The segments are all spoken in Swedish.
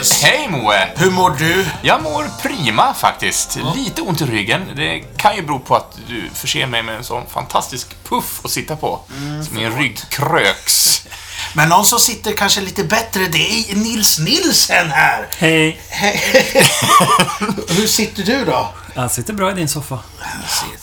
Jens! Hej Moe! Hur mår du? Jag mår prima faktiskt. Lite ont i ryggen. Det kan ju bero på att du förser mig med en sån fantastisk puff att sitta på. Så min rygg kröks. Men någon som sitter kanske lite bättre, det är Nils Nilsen här. Hej. Hur sitter du då? Jag sitter bra i din soffa.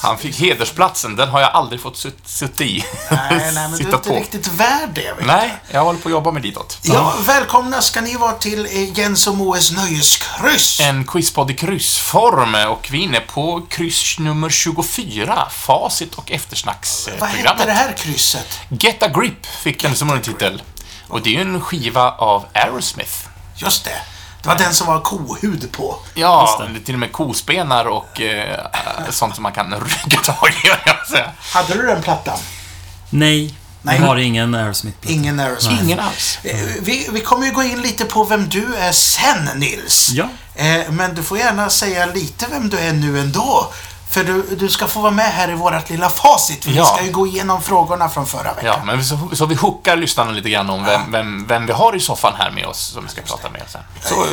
Han fick hedersplatsen. Den har jag aldrig fått sitt, sitta i. Nej, nej, men du är inte på. riktigt värd det. Vet. Nej, jag håller på att jobba med ditåt. Ja, välkomna ska ni vara till eh, Jens och Moes nöjeskryss. En quizpodd i kryssform och vi är inne på kryss nummer 24, facit och Vad eftersnacksprogrammet. hette det här krysset? Get a Grip fick den som undertitel. Och det är ju en skiva av Aerosmith. Just det. Det var den som var kohud på. Ja, det till och med kospenar och eh, sånt som man kan rygga tag i, säga. Hade du den plattan? Nej, Nej. jag har ingen Aerosmith. Ingen Aerosmith. Ingen alls. Eh, Vi, vi kommer ju gå in lite på vem du är sen, Nils. Ja. Eh, Men du får gärna säga lite vem du är nu ändå. För du, du ska få vara med här i vårt lilla facit. Vi Ja. ska ju gå igenom frågorna från förra veckan. Ja, men så, så vi hookar lyssnarna lite grann om vem, vem, vem vi har i soffan här med oss som vi ska prata med sen. Så,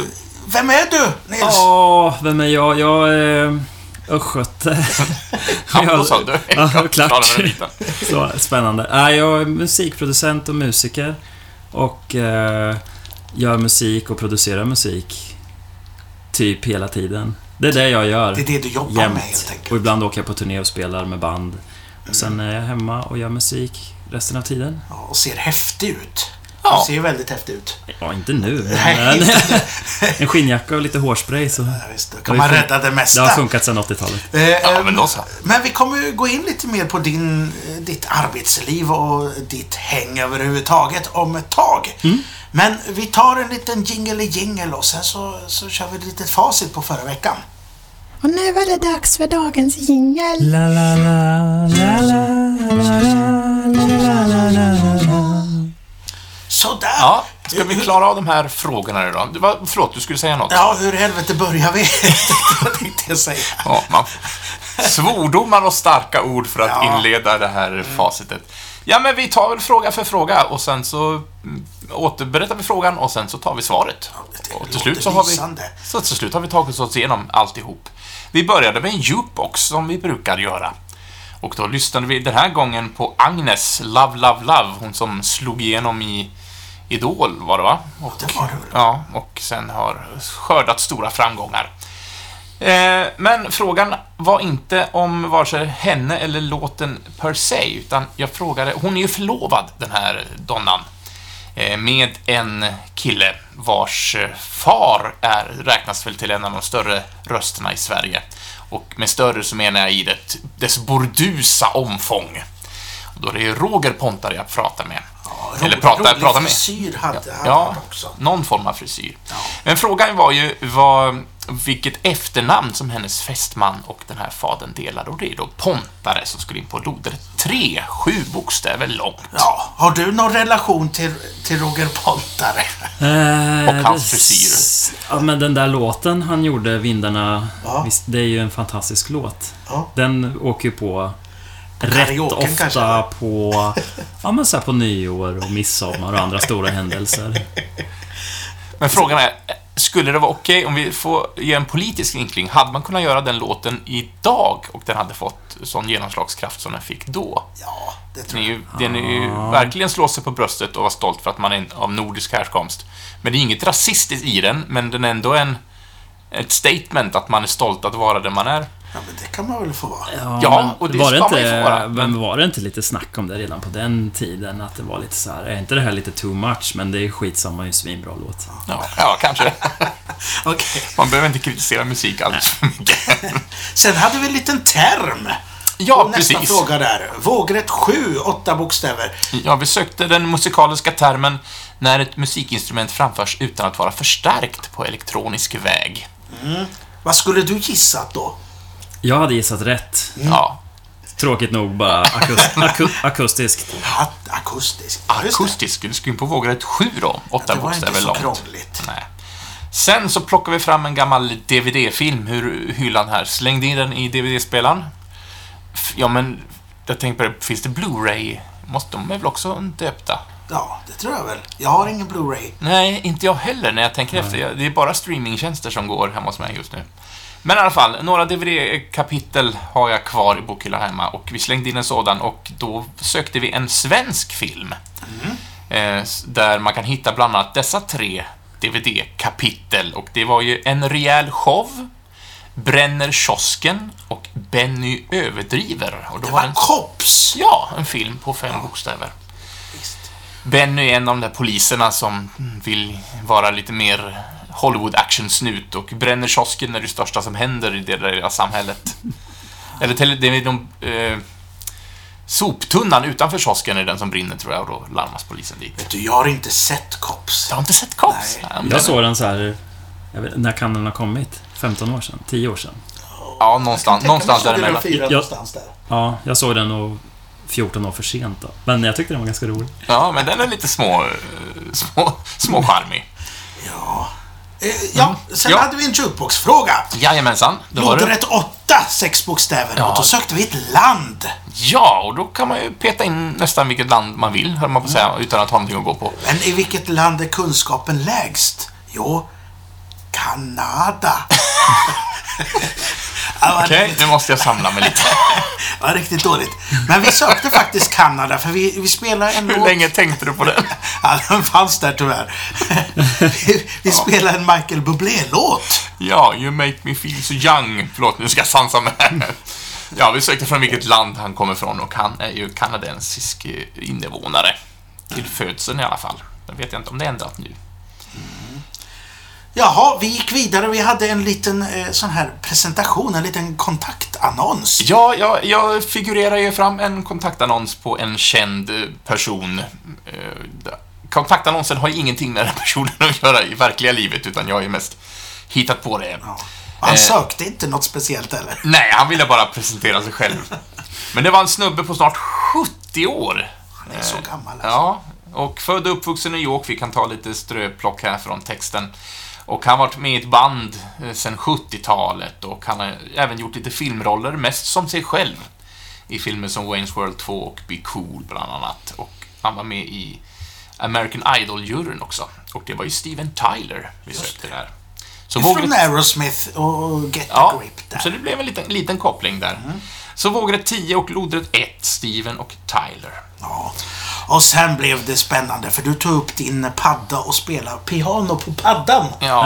Vem är du, Nils? Åh, vem är jag? Jag är östgöte. ja, då så. Du Ja, lite. Så, spännande. Jag är musikproducent och musiker. Och eh, gör musik och producerar musik. Typ hela tiden. Det är det jag gör. Det är det du jobbar med Jämt. helt enkelt. Och ibland åker jag på turné och spelar med band. Och sen är jag hemma och gör musik resten av tiden. Ja, och ser häftig ut. Ja. Du ser väldigt häftig ut. Ja, inte nu. Nej, Men inte en skinnjacka och lite hårspray så... Ja, visst, då kan man ju rädda det mesta. Det har funkat sedan 80-talet. Eh, Ja, eh, men då så. Men vi kommer ju gå in lite mer på din, eh, ditt arbetsliv och ditt häng överhuvudtaget om ett tag. Mm. Men vi tar en liten jingle jingle och sen så, så kör vi lite facit på förra veckan. Och nu var det dags för dagens jingel. La, la, la, la, la, la, la, la, la, la. Sådär! Ja, ska vi klara av de här frågorna då? Det var, förlåt, du skulle säga något? Ja, hur i helvete börjar vi? Det tänkte jag säga. Ja, man, svordomar och starka ord för att Ja. inleda det här facitet. Ja, men vi tar väl fråga för fråga och sen så mm, återberättar vi frågan och sen så tar vi svaret. det Och till slut så har vi, så till slut har vi tagit oss igenom alltihop. Vi började med en jukebox som vi brukar göra. Och då lyssnade vi den här gången på Agnes Love Love Love, hon som slog igenom i Idol var det va? Och, det var det väl. Ja, och sen har skördat stora framgångar. Eh, men frågan var inte om vare sig henne eller låten per se, utan jag frågade, hon är ju förlovad, den här donnan, eh, med en kille vars far är, räknas väl till en av de större rösterna i Sverige. Och med större så menar jag i det, dess bordusa omfång. Och då är det ju Roger Pontare jag pratar med. Eller pratar, rolig pratar med. frisyr hade han Ja, också. någon form av frisyr. Men frågan var ju vad, vilket efternamn som hennes fästman och den här fadern delade och det är då Pontare som skulle in på loder. Tre, sju bokstäver långt. Ja, har du någon relation till, till Roger Pontare? Eh, Och hans det- frisyr. Ja, men den där låten han gjorde, Vindarna, Ja. visst, det är ju en fantastisk låt. Ja. Den åker ju på rätt ofta kanske? på, ja, men så här på nyår och midsommar och andra stora händelser. Men frågan är, skulle det vara okej om vi får ge en politisk vinkling? Hade man kunnat göra den låten idag och den hade fått sån genomslagskraft som den fick då? Ja, det Den tror är jag. ju, den är ju verkligen slå sig på bröstet och vara stolt för att man är av nordisk härkomst. Men det är inget rasistiskt i den, men den är ändå en, ett statement att man är stolt att vara den man är. Ja, men det kan man väl få vara. Ja, men och det var det ska man ju inte, få vara, men- var det inte lite snack om det redan på den tiden? Att det var lite så här, är inte det här lite too much? Men det är skitsamma, det är en svinbra låt. Ja, ja kanske. Okej. Man behöver inte kritisera musik alldeles för mycket. Sen hade vi en liten term. Ja, Och nästa precis. fråga där. Vågrätt 7, åtta bokstäver. Ja, vi sökte den musikaliska termen när ett musikinstrument framförs utan att vara förstärkt på elektronisk väg. Vad skulle du gissat då? Jag hade gissat rätt. Ja, Tråkigt nog bara akust, aku, akustiskt. Att, akustisk. Akustisk. Du skulle på vågrätt 7 då, åtta Det var inte bokstäver så långt. krångligt. Nej. Sen så plockar vi fram en gammal DVD-film, hur hyllan här. Slängde in den i DVD-spelaren. Ja, men jag tänkte på det, finns det Blu-ray? Måste de är väl också döpta? Ja, det tror jag väl. Jag har ingen Blu-ray. Nej, inte jag heller när jag tänker efter. Jag- Det är bara streamingtjänster som går hemma hos mig just nu. Men i alla fall, några DVD-kapitel har jag kvar i bokhyllan hemma och vi slängde in en sådan och då sökte vi en svensk film. Eh, s- där man kan hitta bland annat dessa tre DVD-kapitel och det var ju En rejäl show, Bränner kiosken och Benny överdriver. Och då Det var var en, Kops! ja, en film på fem bokstäver. Visst. Benny är en av de där poliserna som vill vara lite mer Hollywood action-snut och bränner kiosken är det största som händer i det där lilla samhället. Eller till, det är de, eh, soptunnan utanför kiosken är den som brinner tror jag och då larmas polisen dit. Vet du, jag har inte sett Kops. Jag har inte sett Cops. Nej. Jag såg den så här... Jag vet, när kan den ha kommit? 15 år sedan? 10 år sedan? Ja, någonstans, någonstans däremellan. Fyra, Ja. någonstans där. Ja, jag såg den nog 14 år för sent då. Men jag tyckte den var ganska rolig. Ja, men den är lite små, eh, små, små charmig. Ja. Eh, ja, sen Ja. hade vi en jukebox-fråga. Jajamensan, det... Lodrätt 8, sex bokstäver. Ja. Och då sökte vi ett land. Ja, och då kan man ju peta in nästan vilket land man vill, höll man på att säga, utan att ha någonting att gå på. Men i vilket land är kunskapen lägst? Jo, Kanada. ja, Okej, nu måste jag samla mig lite. Det var riktigt dåligt. Men vi sökte faktiskt Kanada för vi, vi spelar en Hur låt... länge tänkte du på den? Ja, den fanns där tyvärr. vi vi spelar en Michael Bublé-låt. Ja, You make me feel so young. Förlåt, nu ska jag sansa mig här. Ja, vi sökte från vilket land han kommer ifrån och han är ju kanadensisk eh, invånare. Till födseln i alla fall. Jag vet inte om det är ändrat nu. Jaha, vi gick vidare. Vi hade en liten eh, sån här presentation, en liten kontaktannons. Ja, jag, jag figurerar ju fram en kontaktannons på en känd eh, person. Eh, Kontaktannonsen har ju ingenting med den personen att göra i verkliga livet, utan jag har ju mest hittat på det. Ja. Han Eh. sökte inte något speciellt heller. Nej, han ville bara presentera sig själv. Men det var en snubbe på snart 70 år. Han är så gammal. Alltså. Ja, och född och uppvuxen i New York. Vi kan ta lite ströplock här från texten. Och han har varit med i ett band eh, sedan 70-talet och han har även gjort lite filmroller, mest som sig själv. I filmer som Wayne's World 2 och Be Cool, bland annat. Och han var med i American Idol-juryn också. Och det var ju Steven Tyler vi sökte där. Så Från vågade- Aerosmith och Get Ja, Grip där. så det blev en liten, liten koppling där. Så vågrätt 10 och lodrätt 1, Steven och Tyler. Ja. Och sen blev det spännande för du tog upp din padda och spelade piano på paddan. Ja,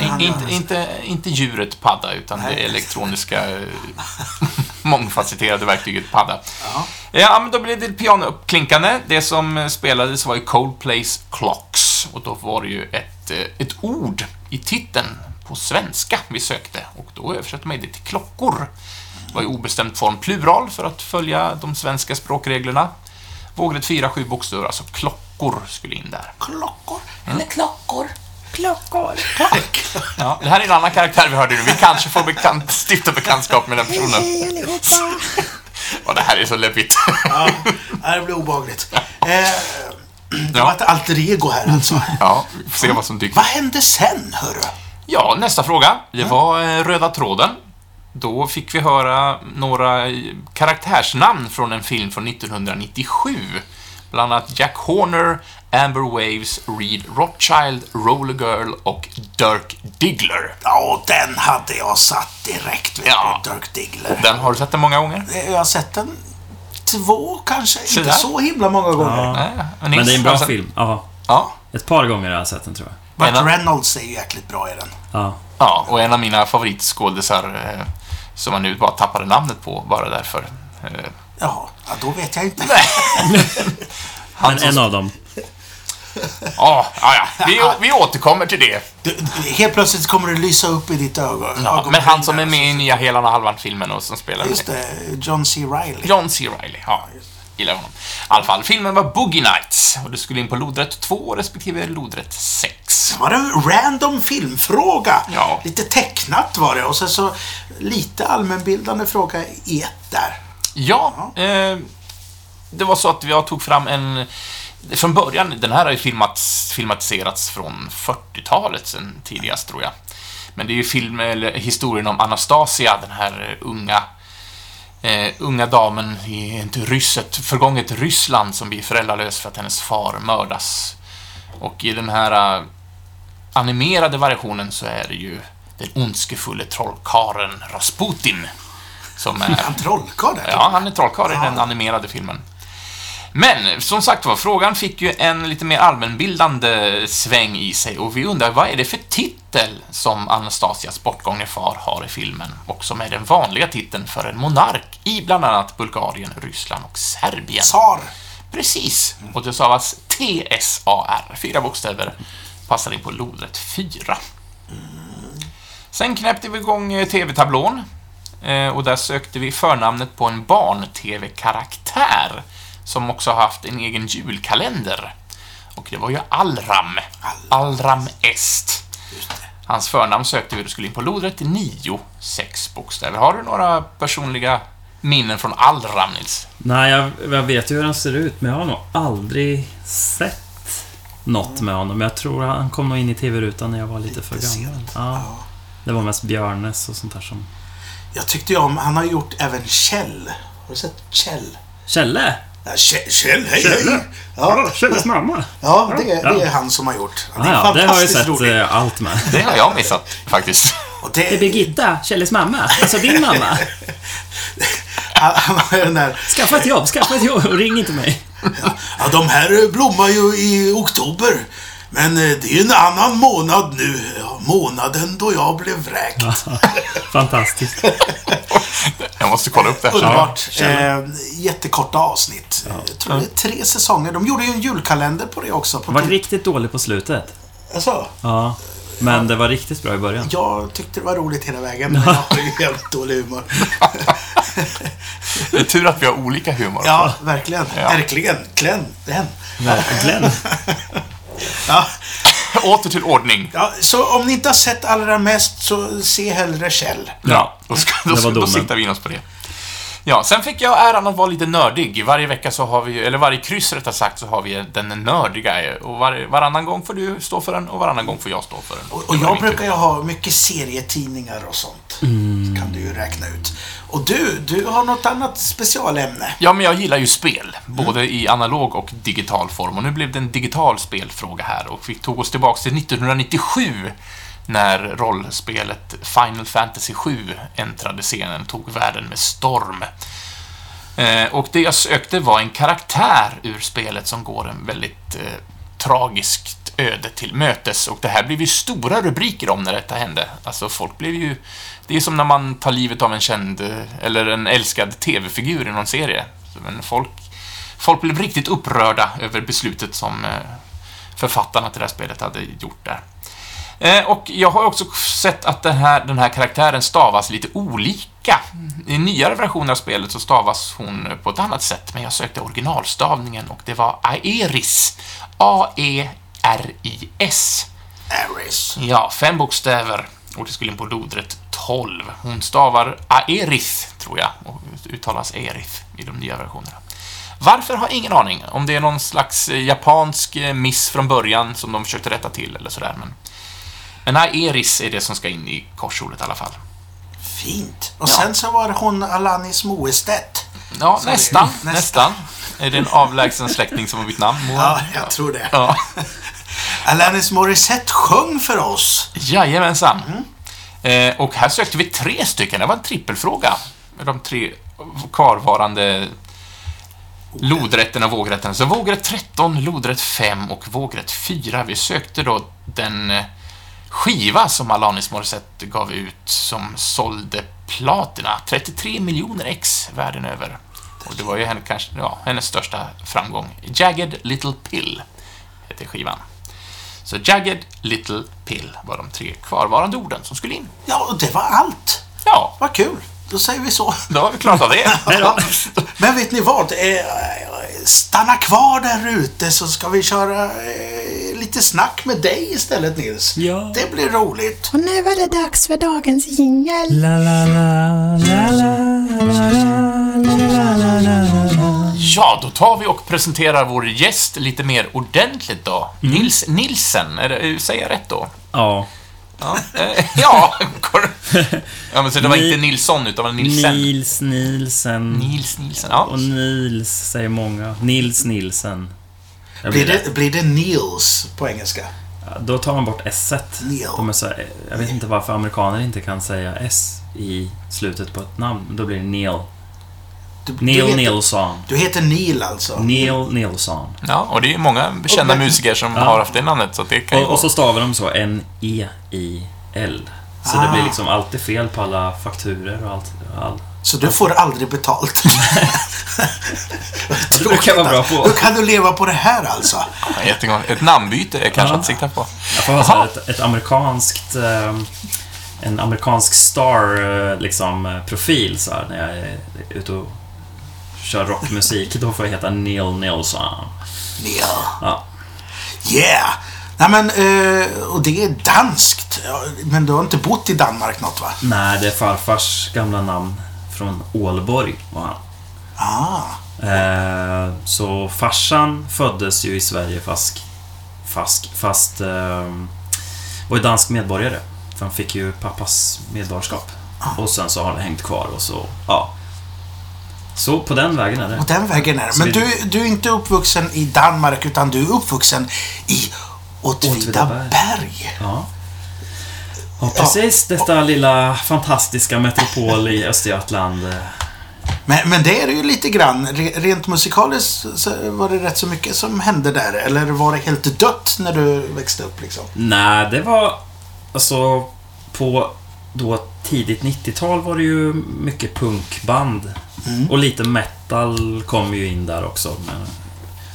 han inte, inte, inte djuret padda, utan Nej. det elektroniska eh, mångfacetterade verktyget padda. Ja. Ja, men då blev det pianouppklinkande. Det som spelades var ju Coldplays Clocks. Och då var det ju ett, eh, ett ord i titeln på svenska vi sökte. Och då översatte man det till klockor. Det var i obestämd form plural för att följa de svenska språkreglerna. Vågrätt 4, 7 bokstäver, alltså klockor skulle in där. Klockor. Mm. Eller klockor. Klockor. Ja, det här är en annan karaktär vi hörde nu. Vi kanske får bekant, stifta bekantskap med den personen. Hej allihopa. Och det här är så läbbigt. Ja, det blir obehagligt. Eh, det var Ja. ett alter ego här alltså. ja, vi får se vad som dyker Vad hände sen, hörru? Ja, nästa fråga. Det var eh, röda tråden. Då fick vi höra några karaktärsnamn från en film från 1997. Bland annat Jack Horner, Amber Waves, Reed Rothschild, Roller Girl och Dirk Diggler. Ja, den hade jag satt direkt, vet Ja. du, Dirk Diggler. Den har du sett den många gånger? Eh, Jag har sett den två, kanske. Så Inte där. så himla många gånger. Ja. Nej, Men det är en bra film. Ja. Ja, Ett par gånger har jag sett den, tror jag. Burt Reynolds är ju jäkligt bra i den. Ja. ja, och en av mina favoritskådisar eh, som man nu bara tappade namnet på bara därför. Eh, Jaha, ja, då vet jag inte. han Men som- en av dem. Ja, ja, ja. Vi, vi återkommer till det. Du, du, helt plötsligt kommer det lysa upp i ditt ögon. Ja, men han som är med i nya Helan och Halvan-filmen och som spelar Just det, John C. Reilly. John C. Reilly. Ja, gillar honom. I alla fall, filmen var Boogie Nights och du skulle in på lodrätt 2 respektive lodrätt 6. Det var en random filmfråga. Ja. Lite tecknat var det och sen så lite allmänbildande fråga i ett där. Ja, eh, det var så att jag tog fram en... Från början, den här har ju filmats, filmatiserats från 40-talet sen tidigast, tror jag. Men det är ju film, eller historien om Anastasia, den här unga eh, unga damen i ett, ryss, ett förgånget Ryssland som blir föräldralös för att hennes far mördas. Och i den här eh, animerade versionen så är det ju den ondskefulle trollkaren Rasputin som är... En trollkarl. Ja, han är trollkarl i den animerade filmen. Men, som sagt var, frågan fick ju en lite mer allmänbildande sväng i sig och vi undrar vad är det för titel som Anastasias bortgångne far har i filmen och som är den vanliga titeln för en monark i bland annat Bulgarien, Ryssland och Serbien. Tsar. Precis, och det stavas T-S-A-R. Fyra bokstäver passar in på lodrätt 4. Sen knäppte vi igång eh, TV-tablån eh, och där sökte vi förnamnet på en barn-TV-karaktär som också har haft en egen julkalender. Och det var ju Allram. Allram Est. Hans förnamn sökte vi och skulle in på lodrätt 9, sex bokstäver. Har du några personliga minnen från Allram, Nils? Nej, jag, jag vet ju hur han ser ut, men jag har nog aldrig sett något med honom. Jag tror han kom nog in i TV-rutan när jag var lite för Lite gammal. sent. Ja. Ja. Det var mest Björnes och sånt där som... Jag tyckte ju om, han har gjort även Kjell. Har du sett Kjell? Kjelle! Ja, Kjell, Kjell hej hej! Ja, Kjelles mamma! ja det, är, det är han som har gjort. Ja, Ah, ja, det har jag sett roligt. eh, allt med. Det har jag missat, faktiskt. Och Det är det, Birgitta, Kjelles mamma. Alltså din mamma. han, har ju den där... Skaffa ett jobb, skaffa ett jobb och ring inte mig. Ja, de här blommar ju i oktober. Men eh, det är ju en annan månad nu. Ja, månaden då jag blev vräkt. Fantastiskt. Jag måste kolla upp det. Underbart. Ja, eh, jättekorta avsnitt. Jag tror det är tre säsonger. De gjorde ju en julkalender på det också. På Var riktigt dålig på slutet. alltså, Ja. Men det var riktigt bra i början. jag tyckte det var roligt hela vägen, men jag har ju jävligt dålig humor. Det är tur att vi har olika humor. Ja, verkligen. Ja. Verkligen. Glenn, den. Verkligen. Ja, Åter till ordning. ja, så om ni inte har sett allra mest så se hellre Kjell. Ja. Då, ska, Det då, var då domen. siktar vi in oss på det. Ja, sen fick jag äran att vara lite nördig. Varje vecka så har vi, eller varje kryss rättare sagt, så har vi den nördiga. Och var, varannan gång får du stå för den och varannan gång får jag stå för den. Och, och jag brukar ju ha mycket serietidningar och sånt. Mm. kan du ju räkna ut. Och du, du har något annat specialämne. Ja, men jag gillar ju spel, både i analog och digital form. Och nu blev det en digital spelfråga här och vi tog oss tillbaka till 1997 när rollspelet Final Fantasy 7 äntrade scenen och tog världen med storm. Eh, och det jag sökte var en karaktär ur spelet som går en väldigt eh, tragiskt öde till mötes och det här blev ju stora rubriker om när detta hände. Alltså folk blev ju... Det är som när man tar livet av en känd eh, eller en älskad TV-figur i någon serie. Men folk, folk blev riktigt upprörda över beslutet som eh, författarna till det här spelet hade gjort där. Eh, Och jag har också sett att den här, den här karaktären stavas lite olika. I nyare versioner av spelet så stavas hon på ett annat sätt, men jag sökte originalstavningen och det var Aeris. A-E-R-I-S. Aris. Ja, fem bokstäver. Och det skulle in på lodrätt 12. Hon stavar Aerith, tror jag, och uttalas Erith i de nya versionerna. Varför har ingen aning. Om det är någon slags japansk miss från början som de försökte rätta till eller sådär, men... Men Aeris är det som ska in i korsordet i alla fall. Fint. Och Ja. sen så var det hon Alanis Moestedt. Ja, nästan, nästan. nästan. Är det en avlägsen släkting som har bytt namn? Ja, jag tror det. Ja. Alanis Morissette sjöng för oss. Jajamensan. Eh, och här sökte vi tre stycken. Det var en trippelfråga. De tre kvarvarande lodrätterna och vågrätterna. Så vågrätt 13, lodrätt 5 och vågrätt 4. Vi sökte då den eh, skiva som Alanis Morissette gav ut som sålde platina. 33 miljoner ex världen över. Och det var ju henne, kanske, ja, hennes största framgång. Jagged Little Pill heter skivan. Så Jagged Little Pill var de tre kvarvarande orden som skulle in. Ja, och det var allt. Ja, Vad kul. Då säger vi så. då har vi klarat av det. Men vet ni vad? stanna kvar där ute så ska vi köra eh, lite snack med dig istället Nils. Ja. Det blir roligt. Och nu var det dags för dagens jingel. Ja, då tar vi och presenterar vår gäst lite mer ordentligt då. Mm. Nils Nilsen, säger jag rätt då? Ja. Ja, eh, ja Ja, men så det var inte Nilsson, utan det var Nilsen. Nils Nielsen. Nils Nilsen. Ja. Och Nils säger många. Nils Nielsen. Jag Blir rätt. det, blir det Niels på engelska? Då tar man bort s. De är så här, Jag vet inte varför amerikaner inte kan säga s i slutet på ett namn. Då blir det Neil. Du, du, Neil heter, Nilsson. du heter Neil alltså? Neil Nilsson. ja, och det är många kända Och- musiker som Ja. har haft det namnet, så det kan Och, och så stavar de så N-E-I-L. Så Ah. det blir liksom alltid fel på alla fakturer och allt. All. Så du får aldrig betalt? Det jag vara bra på. Hur kan du leva på det här alltså? Ja, jättegång. Ett namnbyte är kanske Ja. att sikta på. Jag får ha ett, ett amerikanskt... Eh, en amerikansk star eh, liksom, eh, profil så här, när jag är ute och kör rockmusik. Då får jag heta Neil Nilsson. Neil. Ja. Yeah! Nej men, eh, och det är danskt. Men du har inte bott i Danmark något va? Nej, det är farfars gamla namn från Ålborg var han. Ah. Eh, så farsan föddes ju i Sverige fast, fast, fast eh, var ju dansk medborgare. För han fick ju pappas medborgarskap. Och sen så har det hängt kvar och så, ja. Så på den vägen är det. Och den vägen är det. Men du, du är inte uppvuxen i Danmark utan du är uppvuxen i Åtvidaberg. Ja. Ja, precis. Detta lilla fantastiska metropol i Östergötland. eh, Men, men det är det ju lite grann. Re- Rent musikaliskt var det rätt så mycket som hände där. Eller var det helt dött när du växte upp liksom? Nej, det var... Alltså, på då tidigt 90-tal var det ju mycket punkband. Mm. Och lite metal kom ju in där också. Men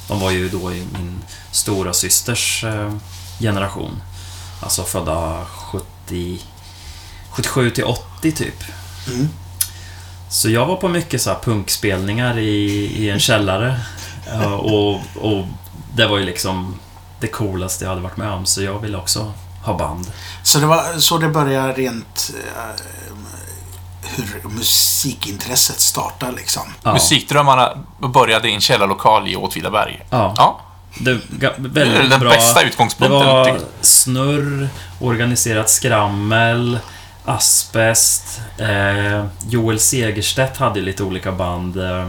de var ju då i min stora systers eh, generation. Alltså födda 70... 77 till 80 typ. Mm. Så jag var på mycket så här punkspelningar i, i en källare. Ja, och, och det var ju liksom det coolaste jag hade varit med om. Så jag ville också ha band. Så det var så det började rent... eh, hur musikintresset startade liksom. Ja. Musikdrömmarna började i en källarlokal i Åtvidaberg. Ja. Ja, Det, ga- det väldigt den bra. bästa Det utgångspunkten. var tycker snurr, organiserat skrammel, asbest. Eh, Joel Segerstedt hade lite olika band. Eh,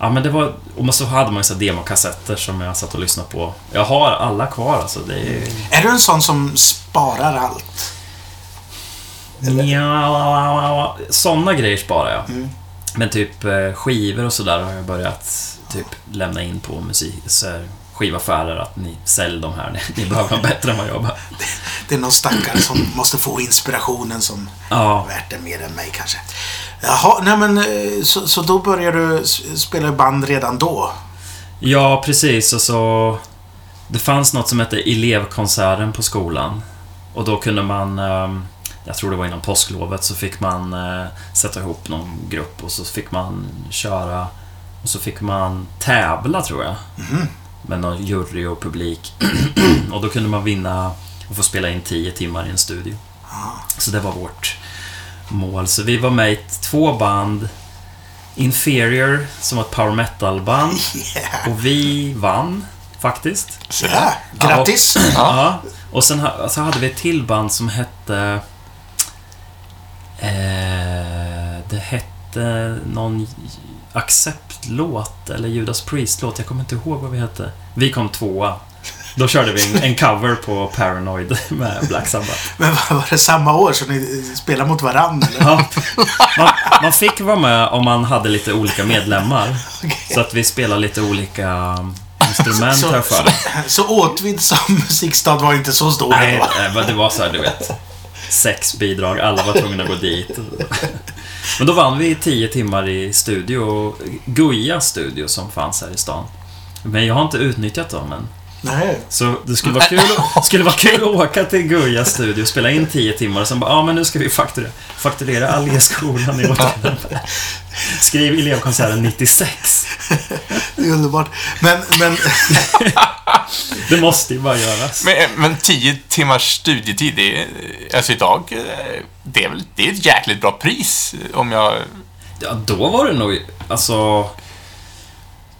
ja, men det var... Och så hade man ju så demokassetter som jag satt och lyssnade på. Jag har alla kvar alltså. Det är... Är du en sån som sparar allt? Ja, sådana grejer sparar jag. Mm. Men typ eh, skivor och sådär har jag börjat typ lämna in på musik, skivaffärer att ni säljer de här. Ni, ni behöver dem bättre än vad jag behöver. Det är någon stackare som måste få inspirationen som Ja, värt det mer än mig kanske. Jaha, nej men eh, så, så då började du spela i band redan då? ja precis. Och så... Det fanns något som hette elevkonserten på skolan. Och då kunde man... ehm, Jag tror det var innan påsklovet så fick man eh, sätta ihop någon grupp och så fick man köra och så fick man tävla tror jag. Mhm. med någon jury och publik. och då kunde man vinna och få spela in 10 timmar i en studio. Så det var vårt mål. Så vi var med i två band. Inferior, som var ett power metal-band. Yeah. Och vi vann, faktiskt. Så Ja, grattis! Ja. Och sen ha- så hade vi ett till band som hette... Eh, det hette någon Accept-låt eller Judas Priest-låt. Jag kommer inte ihåg vad vi hette. Vi kom tvåa. Då körde vi en, en cover på Paranoid med Black Sabbath. Men var det samma år som ni spelade mot varandra? Ja. Man, man fick vara med om man hade lite olika medlemmar. Så att vi spelade lite olika instrument Så- jag för mig. Så Åtvid som musikstad var inte så stor Nej, ändå? nej, men det var så här, du vet. Sex bidrag, alla var tvungna att gå dit. Men då vann vi tio timmar i studio, Guja studio som fanns här i stan. Men jag har inte utnyttjat dem än. Nej. Så det skulle vara kul, skulle vara kul att åka till Guja studio, spela in tio timmar och sen bara, ja men nu ska vi fakturera, fakturera Alléskolan i Åtvidaberg. Skriv elevkonserten 96. Det är underbart. Men, men Det måste ju bara göras. Men, men tio timmars studietid, det är, alltså idag, eh, det är väl det är ett jäkligt bra pris om jag... Ja, då var det nog, alltså...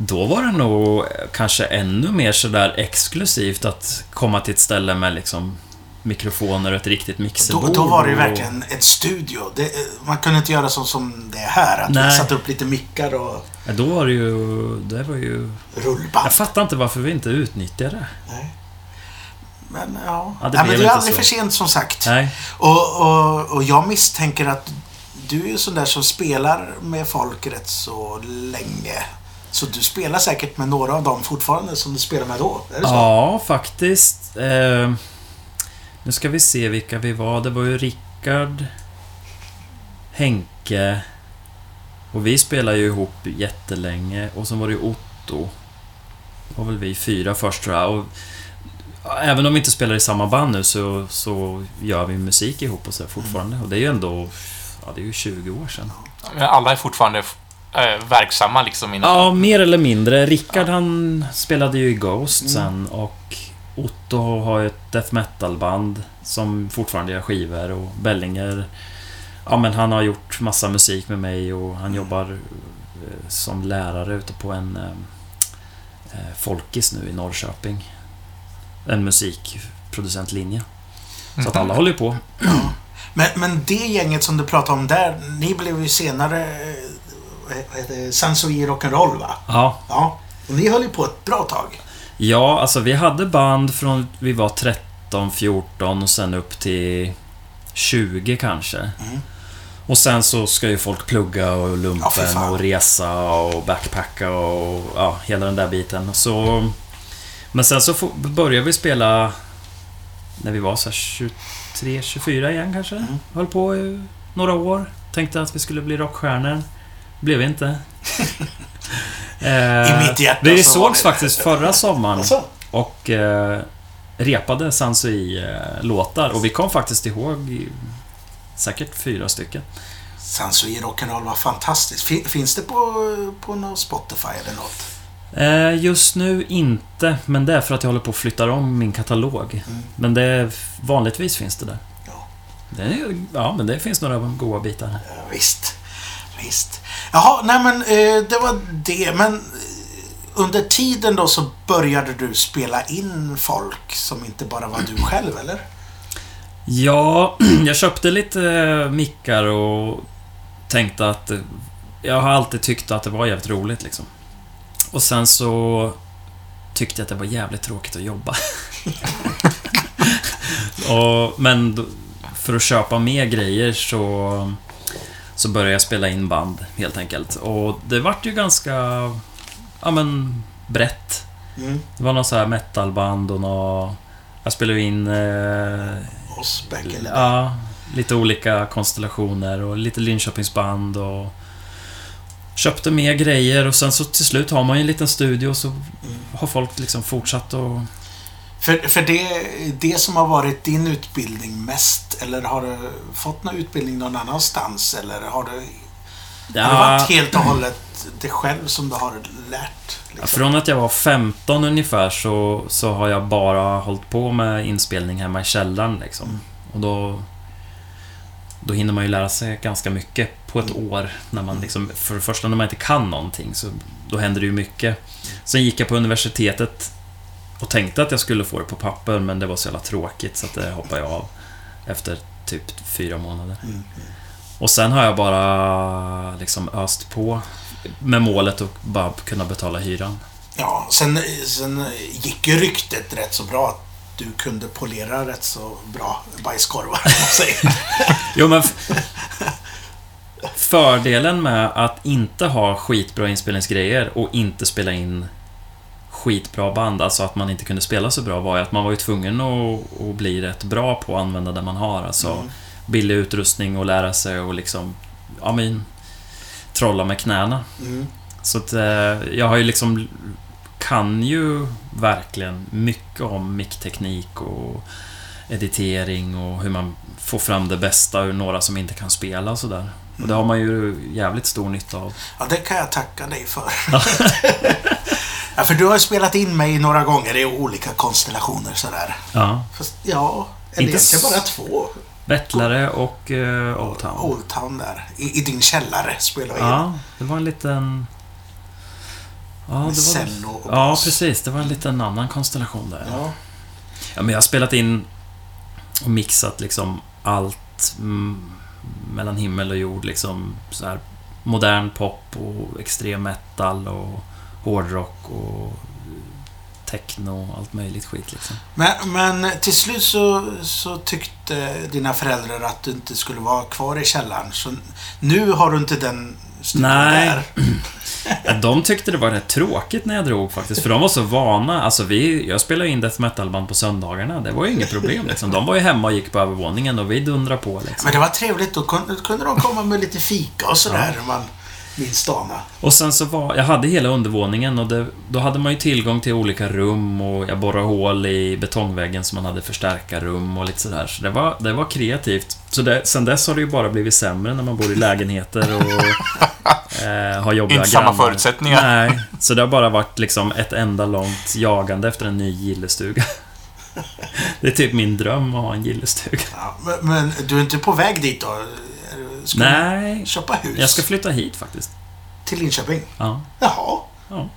Då var det nog kanske ännu mer sådär exklusivt att komma till ett ställe med liksom mikrofoner och ett riktigt Då, mixerbord. då var det ju verkligen ett studio. Det, man kunde inte göra så som det är här. Att vi Nej. satte upp lite mickar och Ja, då var det ju... Det var ju... rullband. Jag fattar inte varför vi inte utnyttjade det. Nej. Men ja. Ja, det Nej, men det är aldrig så. för sent som sagt. Nej. Och, och, och jag misstänker att du är ju sån där som spelar med folk rätt så länge. Så du spelar säkert med några av dem fortfarande som du spelade med då? Är det så? Ja, faktiskt. Eh, nu ska vi se vilka vi var. Det var ju Rickard, Henke och vi spelade ju ihop jättelänge. Och sen var det ju Otto. Det var väl vi fyra först tror jag. Och även om vi inte spelar i samma band nu så, så gör vi musik ihop och så fortfarande. Och det är ju ändå... Ja, det är ju 20 år sedan. Alla är fortfarande eh, verksamma liksom inom... Ja, mer eller mindre. Rickard han spelade ju i Ghost Mm. sen och Otto har ju ett death metal-band som fortfarande gör skivor och Bellinger Ja men han har gjort massa musik med mig och han jobbar eh, som lärare ute på en eh, eh, Folkis nu i Norrköping. En musikproducentlinje. Så att alla håller ju på. Men, men det gänget som du pratade om där, ni blev ju senare vad heter det, Rock'n'Roll va? Ja. Ja. Och ni höll ju på ett bra tag. Ja, alltså vi hade band från vi var 13, 14 och sen upp till 20 kanske. Mm. Och sen så ska ju folk plugga och Ja, lumpen fan. och resa och backpacka och ja, hela den där biten. Så, men sen så började vi spela när vi var så här 23, 24 igen kanske. Mm. Höll på i några år. Tänkte att vi skulle bli rockstjärnor. Blev inte. I Eh, mitt hjärta Vi så sågs faktiskt förra sommaren Alltså, och eh, repade Sansui-låtar och vi kom faktiskt ihåg i, säkert fyra stycken. Sansui Rock'n'Roll var fantastiskt. Fin- Finns det på, på någon Spotify eller något? Eh, just nu inte, men det är för att jag håller på att flytta om min katalog. Mm. Men det, vanligtvis finns det där. Ja. Det ja, men det finns några goa bitar. Ja, visst. Visst. Jaha, nej men eh, det var det. Men eh, under tiden då så började du spela in folk som inte bara var du själv, eller? Ja, jag köpte lite eh, mickar och tänkte att... Eh, jag har alltid tyckt att det var jävligt roligt liksom. Och sen så tyckte jag att det var jävligt tråkigt att jobba. och, men för att köpa mer grejer så, så började jag spela in band helt enkelt. Och det vart ju ganska, ja men, brett. Mm. Det var någon så här metalband och nå Jag spelade in eh, the day. Ja, lite olika konstellationer och lite Linköpingsband och köpte mer grejer och sen så till slut har man ju en liten studio så har folk liksom fortsatt och... För, för det, det som har varit din utbildning mest, eller har du fått någon utbildning någon annanstans? Eller har du, har det varit helt och hållet dig själv som du har lärt? Liksom? Från att jag var 15 ungefär så, så har jag bara hållit på med inspelning hemma i källaren liksom. Mm. Och då... Då hinner man ju lära sig ganska mycket på ett år. När man liksom, för det första när man inte kan någonting så då händer det ju mycket. Sen gick jag på universitetet och tänkte att jag skulle få det på papper men det var så jävla tråkigt så att det hoppade jag av. Efter typ fyra månader. Mm. Och sen har jag bara liksom öst på med målet att bara kunna betala hyran. Ja, sen, sen gick ju ryktet rätt så bra att du kunde polera rätt så bra bajskorvar. Jo, men... Fördelen med att inte ha skitbra inspelningsgrejer och inte spela in skitbra band, alltså att man inte kunde spela så bra, var ju att man var ju tvungen att, att bli rätt bra på att använda det man har. Alltså Mm. billig utrustning och lära sig och liksom, ja men, trolla med knäna. Mm. Så att eh, jag har ju liksom kan ju verkligen mycket om mickteknik och editering och hur man får fram det bästa ur några som inte kan spela och sådär. Och det har man ju jävligt stor nytta av. Ja, det kan jag tacka dig för. ja, för du har ju spelat in mig några gånger i olika konstellationer sådär. Ja. Fast, ja, eller Inte egentligen bara två. Bettlare och uh, Old Town. Old Town där. I, I din källare spelar vi in. Ja, det var en liten... Ja, det var... Ja, precis. Det var en liten annan konstellation där. Ja. Ja, men jag har spelat in och mixat liksom allt mm, mellan himmel och jord. Liksom så här modern pop och extrem metal och hårdrock och techno och allt möjligt skit liksom. Men, men till slut så, så tyckte dina föräldrar att du inte skulle vara kvar i källaren. Så nu har du inte den Nej. där. Ja, De tyckte det var rätt tråkigt när jag drog faktiskt, för de var så vana. Alltså vi, jag spelade in death metal-band på söndagarna. Det var ju inget problem liksom. De var ju hemma och gick på övervåningen och vi dundrade på liksom. Men det var trevligt. Då kunde, de komma med lite fika och sådär. när Man minns dagarna. Och sen så var, jag hade hela undervåningen och det, då hade man ju tillgång till olika rum och jag borrade hål i betongväggen så man hade förstärkarrum och lite sådär. Så det var, det var kreativt. Så det, sen dess har det ju bara blivit sämre när man bor i lägenheter och eh, har jobbiga Inte samma grannar. förutsättningar. Nej, så det har bara varit liksom ett enda långt jagande efter en ny gillestuga. Det är typ min dröm att ha en gillestuga. Ja, men, men du är inte på väg dit då? Ska Nej, köpa hus? jag ska flytta hit faktiskt. Till Linköping? Ja, Jaha. Ja.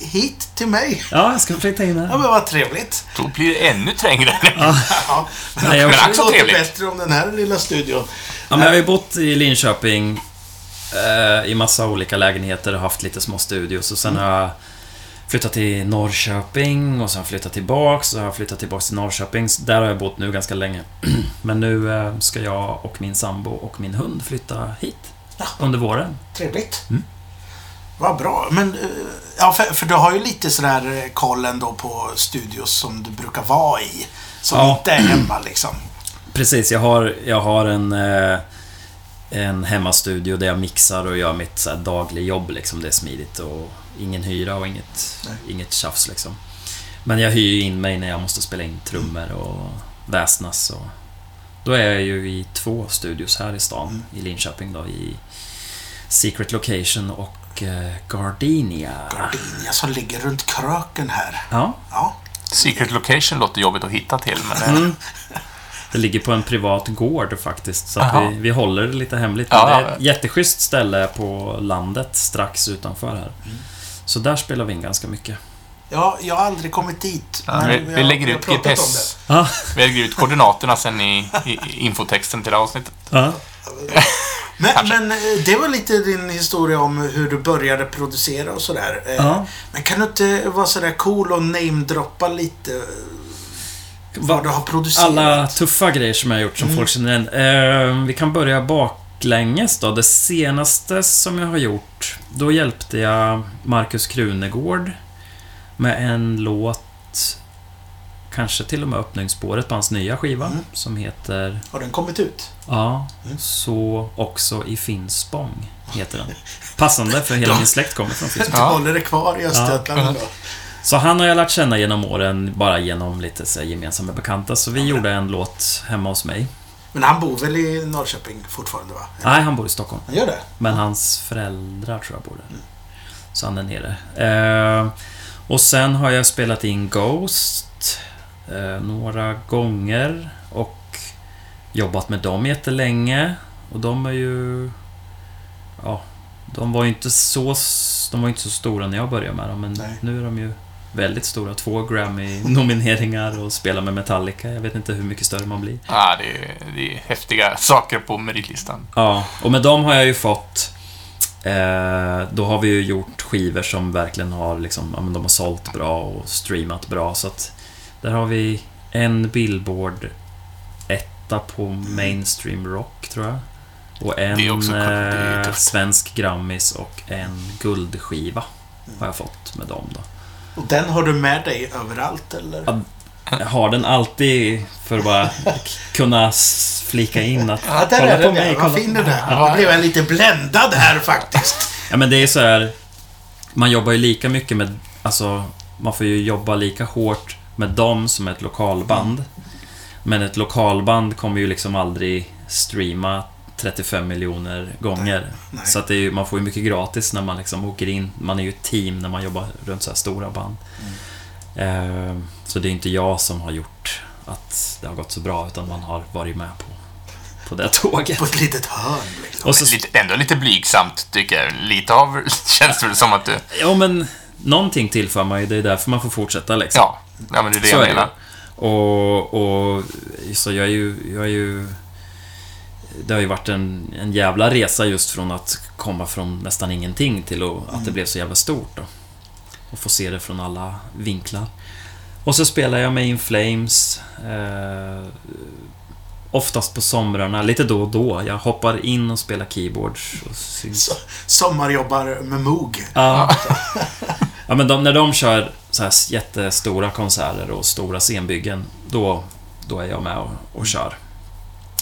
Hit till mig? ja jag ska flytta in Ja, här. men vad trevligt. Då blir det ännu trängre. Ja, men Nej, jag- det Men också låter bättre om den här lilla studion. Ja, men jag har ju bott i Linköping eh, i massa olika lägenheter och haft lite små studios och sen har jag flyttat till Norrköping och sen flyttat tillbaks och har flyttat tillbaks till Norrköping. Där har jag bott nu ganska länge. Men nu eh, ska jag och min sambo och min hund flytta hit Ja. under våren. Trevligt. Mm. Vad bra. Men, eh, ja, för, för du har ju lite sådär eh, koll ändå på studios som du brukar vara i. Som Ja. inte är hemma liksom. Precis, jag har, jag har en, eh, en hemmastudio där jag mixar och gör mitt så här, dagliga jobb. Liksom. Det är smidigt och ingen hyra och inget, Nej. inget tjafs. Liksom. Men jag hyr ju in mig när jag måste spela in trummor och väsnas. Och då är jag ju i två studios här i stan, Mm. i Linköping. Då, I Secret Location och eh, Gardenia. Gardenia som ligger runt kröken här. Ja, Ja. Secret location låter jobbigt att hitta till, men. Mm. Det ligger på en privat gård faktiskt, så vi, vi håller det lite hemligt. Men Ja, det är ett jätteschysst ställe på landet strax utanför här. Mm. Så där spelar vi in ganska mycket. ja, jag har aldrig kommit dit. Ja, vi, vi lägger ut GPS. Ja, Vi lägger ut koordinaterna sen i, i infotexten till avsnittet. ja. det. Men, men eh, det var lite din historia om hur du började producera och sådär. Ja. Men kan du inte vara sådär cool och namedroppa lite vad du har producerat? Alla tuffa grejer som jag har gjort som Mm. folk känner igen. Eh, vi kan börja baklänges då. Det senaste som jag har gjort, då hjälpte jag Markus Krunegård med en låt, kanske till och med öppningsspåret på hans nya skiva, Mm. som heter Har den kommit ut? Ja, Mm. så också i Finspång, heter den. Passande, för hela min släkt kommer från Finspång. Du håller det kvar i Östergötland Ja. Så han har jag lärt känna genom åren, bara genom lite så gemensamma bekanta. Så vi gjorde en låt hemma hos mig. Men han bor väl i Norrköping fortfarande va? Nej, han bor i Stockholm. Han gör det? Men hans föräldrar tror jag bor där. Så han är nere. Eh, och sen har jag spelat in Ghost eh, några gånger och jobbat med dem jättelänge. Och de är ju... Ja, de var ju inte så, de var inte så stora när jag började med dem, men Nej. nu är de ju väldigt stora. Två Grammy-nomineringar och spelar med Metallica. Jag vet inte hur mycket större man blir. Ja, det är, det är häftiga saker på meritlistan. Ja, och med dem har jag ju fått... Eh, då har vi ju gjort skivor som verkligen har liksom, ja, men de har sålt bra och streamat bra. Så att där har vi en Billboard etta på mainstream rock, tror jag. Och en också- eh, svensk Grammis och en guldskiva har jag fått med dem då. Och den har du med dig överallt eller? Ja. Jag har den alltid för att bara kunna flika in att Ja, där kolla är på den mig, kolla Vad fin mig. där. Nu blev jag lite bländad här faktiskt. Ja men det är så här. Man jobbar ju lika mycket med, alltså man får ju jobba lika hårt med dem som ett lokalband. Men ett lokalband kommer ju liksom aldrig streama 35 miljoner gånger. Nej. Så att det är ju, man får ju mycket gratis när man liksom åker in. Man är ju ett team när man jobbar runt så här stora band. Eh, så det är inte jag som har gjort att det har gått så bra, utan man har varit med på, på det tåget. På ett litet hörn liksom. Och så, Lite, ändå lite blygsamt, tycker jag. Lite av känns det som att du... ja men, någonting tillför man ju, det är därför man får fortsätta liksom. Ja, ja men det är det Så jag menar. Och, och så jag är ju... Jag är ju det har ju varit en, en jävla resa just från att komma från nästan ingenting till att, att det Mm. blev så jävla stort. Då. Och få se det från alla vinklar. Och så spelar jag med In Flames. Eh, oftast på somrarna, lite då och då. Jag hoppar in och spelar keyboards. Och. Så, sommarjobbar med Moog. Ja. ja, men de, när de kör så här jättestora konserter och stora scenbyggen, då, då är jag med och, och kör.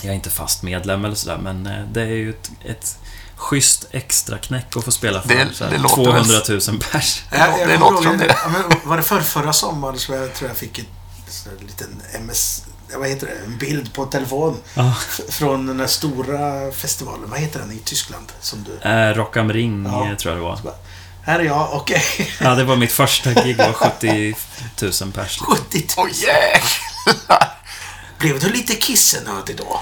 Jag är inte fast medlem eller sådär, men eh, det är ju ett, ett schysst extra knäck att få spela för Det- så här det låter 200 väl- 000 pers. Ja, det kommer låter som det. Ja, men var det för förra sommaren så jag tror jag fick ett, här liten MS... Vad heter det? En bild på telefon. Ja. f- Från den där stora festivalen. Vad heter den i Tyskland? Som du... Eh, Rock am Ring, Ja. eh, tror jag det var. Här är jag, okej. Ja, det var mitt första gig, det var 70 000 pers. 70 000. Åh jäklar! Blev du lite kissenödig då?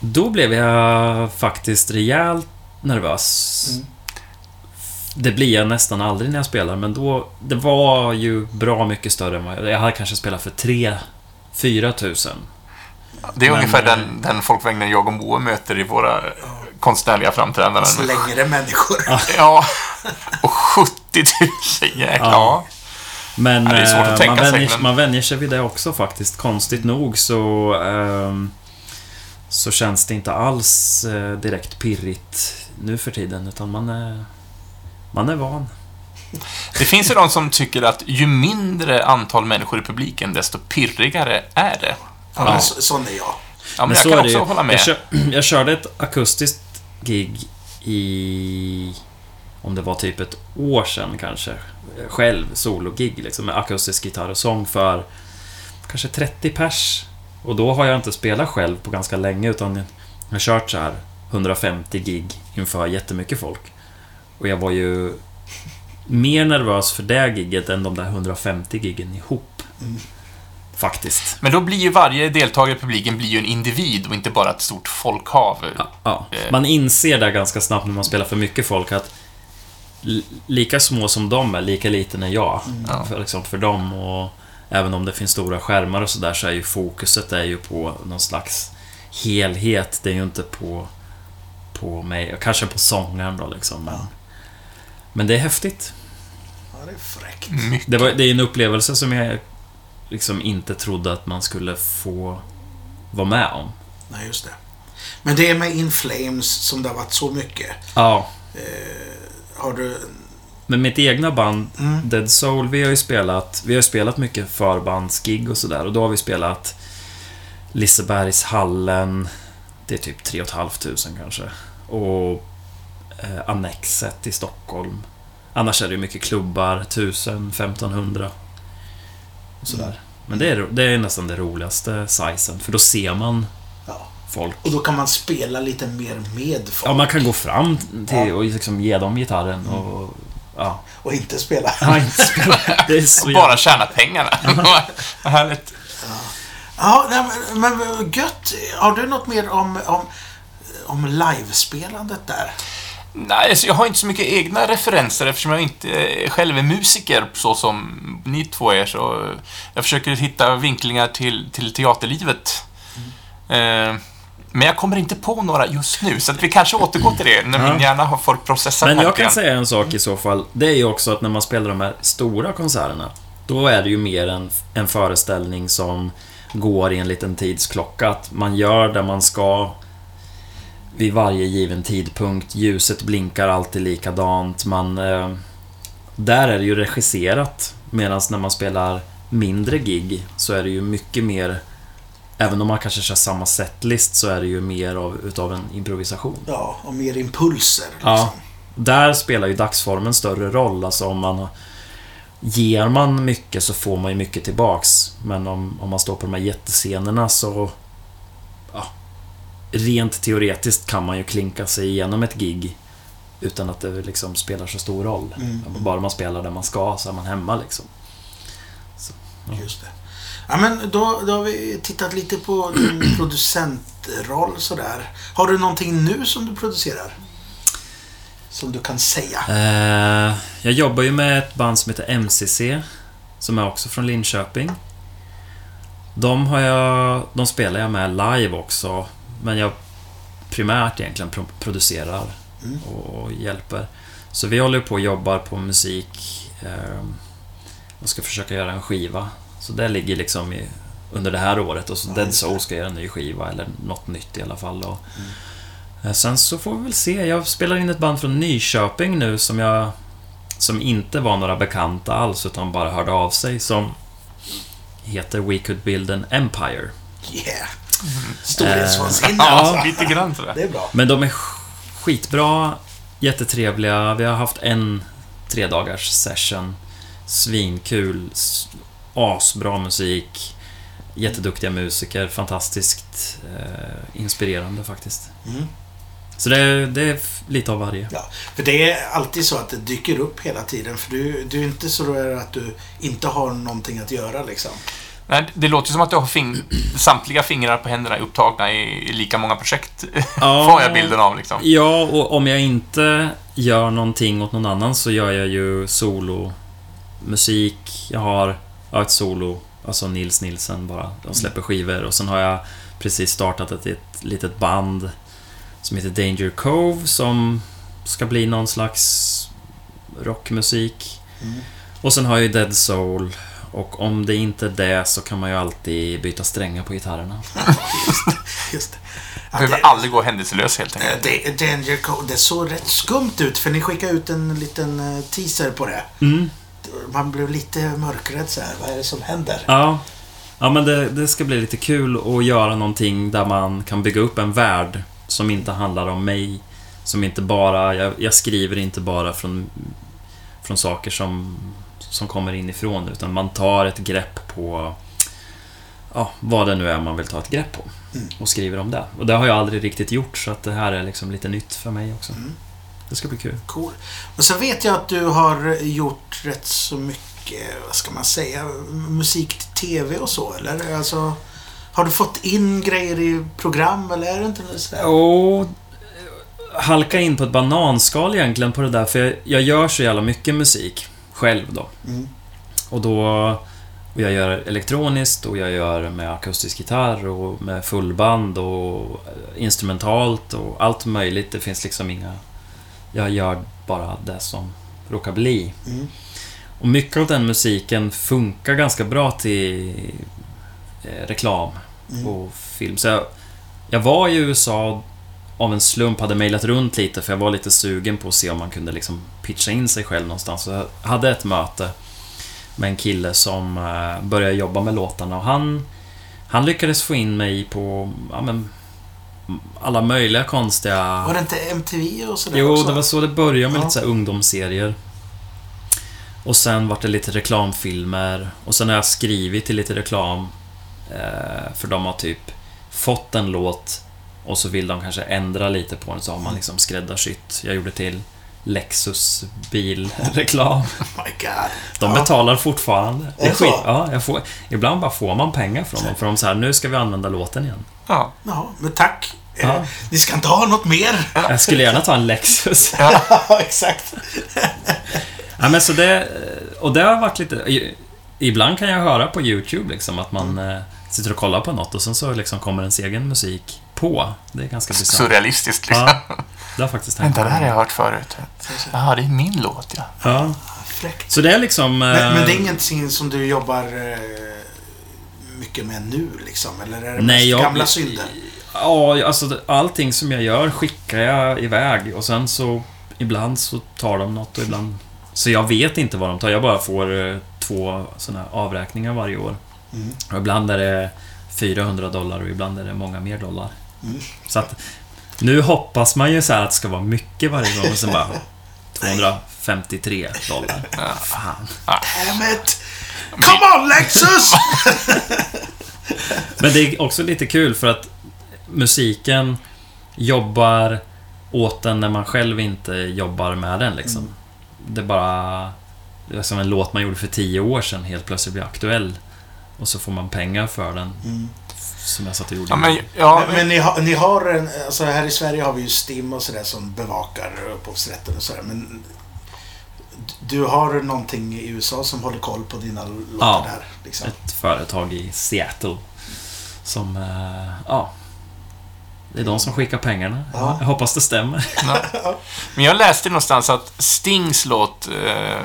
Då blev jag faktiskt rejält nervös. Mm. Det blir jag nästan aldrig när jag spelar, men då... Det var ju bra mycket större än vad jag... Jag hade kanske spelat för 3 4 tusen. Det är Men, ungefär eh, den, den folkmängden jag och Moe möter i våra konstnärliga framträdanden. Är människor. Ja. Och 70 000 jäklar. Ja. Men Ja, det är svårt att eh, tänka man, sig, vänjer, men- man vänjer sig vid det också faktiskt. Konstigt nog så... ehm, så känns det inte alls eh, direkt pirrigt nu för tiden, utan man är... Man är van. Det finns ju de som tycker att ju mindre antal människor i publiken, desto pirrigare är det. Ja, men så, sån är jag. Ja, men, Men jag så kan också ju. hålla med. Jag, kör, jag körde ett akustiskt gig i... Om det var typ ett år sedan kanske. Själv, sologig liksom, med akustisk gitarr och sång för kanske 30 pers. Och då har jag inte spelat själv på ganska länge utan jag har kört så här 150 gig inför jättemycket folk. Och jag var ju mer nervös för det gigget än de där 150 giggen ihop. Mm. Faktiskt. Men då blir ju varje deltagare i publiken blir ju en individ och inte bara ett stort folkhav. Ja, ja. Man inser där ganska snabbt när man spelar för mycket folk att lika små som de är, lika liten är jag. Ja. För, liksom, för dem och även om det finns stora skärmar och sådär så är ju fokuset är ju på någon slags helhet. Det är ju inte på, på mig, kanske på sångaren då liksom. Men, Ja. men det är häftigt. Ja, det är fräckt. Mycket. Det, var, det är en upplevelse som jag liksom inte trodde att man skulle få vara med om. Nej, just det. Men det är med In Flames som det har varit så mycket. Ja, Eh, har du... Men mitt egna band, Mm. Dead Soul, vi har ju spelat, vi har spelat mycket förbandsgig och sådär. Och då har vi spelat Lisebergshallen, det är typ 3 500 kanske. Och eh, Annexet i Stockholm. Annars är det ju mycket klubbar, 1000, 1500. Och sådär. Mm. Men det är, det är nästan det roligaste sizen, för då ser man. Folk. Och då kan man spela lite mer med folk. Ja, man kan gå fram till Ja. och liksom ge dem gitarren och... Ja. Och inte spela. Ja, inte spela. Det är så Och bara tjäna pengarna. Vad härligt. Ja, nej, men, men gött. Har du något mer om, om, om livespelandet där? Nej, alltså jag har inte så mycket egna referenser eftersom jag inte eh, själv är musiker så som ni två är. Så jag försöker hitta vinklingar till, till teaterlivet. Eh, men jag kommer inte på några just nu, så att vi kanske återgår till det när Ja. min hjärna har fått processa Men jag tanken. kan säga en sak i så fall. Det är ju också att när man spelar de här stora konserterna, då är det ju mer en, en föreställning som går i en liten tidsklocka. Att man gör det man ska vid varje given tidpunkt. Ljuset blinkar alltid likadant. Man, eh, där är det ju regisserat. Medan när man spelar mindre gig så är det ju mycket mer Även om man kanske kör samma setlist så är det ju mer av, utav en improvisation. Ja, och mer impulser. Liksom. Ja. Där spelar ju dagsformen större roll. Alltså om man... Ger man mycket så får man ju mycket tillbaks. Men om, om man står på de här jättescenerna så... Ja, rent teoretiskt kan man ju klinka sig igenom ett gig utan att det liksom spelar så stor roll. Mm. Bara man spelar där man ska så är man hemma liksom. Just det. Ja, men då, då har vi tittat lite på din producentroll sådär. Har du någonting nu som du producerar? Som du kan säga? Eh, jag jobbar ju med ett band som heter MCC. Som är också från Linköping. De har jag... De spelar jag med live också. Men jag primärt egentligen pro- producerar Mm. och hjälper. Så vi håller på och jobbar på musik eh, och ska försöka göra en skiva. Så det ligger liksom i, under det här året och så Ja, Dead. Soul ska göra en ny skiva eller något nytt i alla fall. Och, Mm. eh, Sen så får vi väl se. Jag spelar in ett band från Nyköping nu som jag som inte var några bekanta alls utan bara hörde av sig som heter We Could Build an Empire. Yeah! Mm. Storhetsvansinne Eh, alltså. Ja, lite grann sådär. Det är bra. Men de är sk- skitbra, jättetrevliga. Vi har haft en tredagars session. Svinkul, asbra musik, jätteduktiga musiker, fantastiskt eh, inspirerande faktiskt. Mm. Så det är, det är lite av varje. Ja, för det är alltid så att det dyker upp hela tiden. För du, du är inte så att du inte har någonting att göra liksom. Nej, det låter som att du har fing samtliga fingrar på händerna upptagna i, i lika många projekt. Ja. Får jag bilden av liksom. Ja, och om jag inte gör någonting åt någon annan så gör jag ju solo musik. Jag har ja, ett solo, alltså Nils Nilsen bara. De släpper skivor och sen har jag precis startat ett, ett litet band som heter Danger Cove som ska bli någon slags rockmusik. Mm. Och sen har jag ju Dead Soul och om det inte är det så kan man ju alltid byta strängar på gitarrerna. Just det. Ja, Behöver det, aldrig gå händelselös helt eh, enkelt. det, Danger Code, det såg rätt skumt ut för ni skickade ut en liten eh, teaser på det. Mm. Man blev lite mörkrädd så här. Vad är det som händer? Ja. Ja, men det, det ska bli lite kul att göra någonting där man kan bygga upp en värld som inte handlar om mig. Som inte bara... Jag, jag skriver inte bara från, från saker som, som kommer inifrån, utan man tar ett grepp på ja, vad det nu är man vill ta ett grepp på. Mm. Och skriver om det. Och det har jag aldrig riktigt gjort, så att det här är liksom lite nytt för mig också. Mm. Det ska bli kul. Cool. Och så vet jag att du har gjort rätt så mycket, vad ska man säga, musik till TV och så, eller? Alltså, har du fått in grejer i program, eller är det inte sådär? Och halka in på ett bananskal egentligen på det där, för jag, jag gör så jävla mycket musik själv då. Mm. Och då... Och jag gör elektroniskt och jag gör med akustisk gitarr och med fullband och instrumentalt och allt möjligt. Det finns liksom inga... Jag gör bara det som råkar bli. Mm. Och mycket av den musiken funkar ganska bra till eh, reklam Mm. och film. Så jag, jag var i USA av en slump, hade mejlat runt lite för jag var lite sugen på att se om man kunde liksom pitcha in sig själv någonstans. Så jag hade ett möte med en kille som eh, började jobba med låtarna och han, han lyckades få in mig på ja, men, alla möjliga konstiga... Var det inte MTV och sådär Jo, också? det var så det började med Ja. lite så ungdomsserier. Och sen var det lite reklamfilmer. Och sen har jag skrivit till lite reklam. Eh, för de har typ fått en låt och så vill de kanske ändra lite på den så har man liksom skräddarsytt. Jag gjorde till Lexus bilreklam. Oh my god. De Ja. betalar fortfarande. Är det så? Ja, jag får, ibland bara får man pengar från dem. För de säger nu ska vi använda låten igen. Ja. Ja, men tack. Eh, Ja. Ni ska inte ha något mer? Jag skulle gärna ta en Lexus. Ja, exakt. Ja, men så det, och det har varit lite... Ibland kan jag höra på YouTube liksom att man eh, sitter och kollar på något och sen så liksom kommer ens egen musik på. Det är ganska bisarrt. Surrealistiskt liksom. Ja, det har faktiskt hänt. Vänta, det här har jag hört förut. Jaha, det är min låt ja. Ja. Fräckt. Så det är liksom... Men, eh, men det är ingenting som du jobbar eh, mycket med nu liksom? Eller är det Nej, mest jag- gamla synder? Ja, alltså allting som jag gör skickar jag iväg och sen så ibland så tar de något och ibland... Så jag vet inte vad de tar. Jag bara får eh, två såna här avräkningar varje år. Mm. Och ibland är det 400 dollar och ibland är det många mer dollar. Mm. Så att nu hoppas man ju så här att det ska vara mycket varje gång och sen bara 253 dollar. Fan. Damn it! Come on Lexus! Men det är också lite kul för att musiken jobbar åt den när man själv inte jobbar med den liksom. Mm. Det är bara... Det är som en låt man gjorde för tio år sedan helt plötsligt blir aktuell. Och så får man pengar för den. Mm. Som jag satt och gjorde. Ja, men, ja, Men, men ni, har, ni har en, alltså här i Sverige har vi ju STIM och sådär som bevakar upphovsrätten och sådär. Men du har någonting i USA som håller koll på dina låtar Ja. där. Liksom. Ett företag i Seattle. Som, eh, ja. Det är de som skickar pengarna. Ja. Jag hoppas det stämmer. Ja. Men jag läste någonstans att Stings låt eh,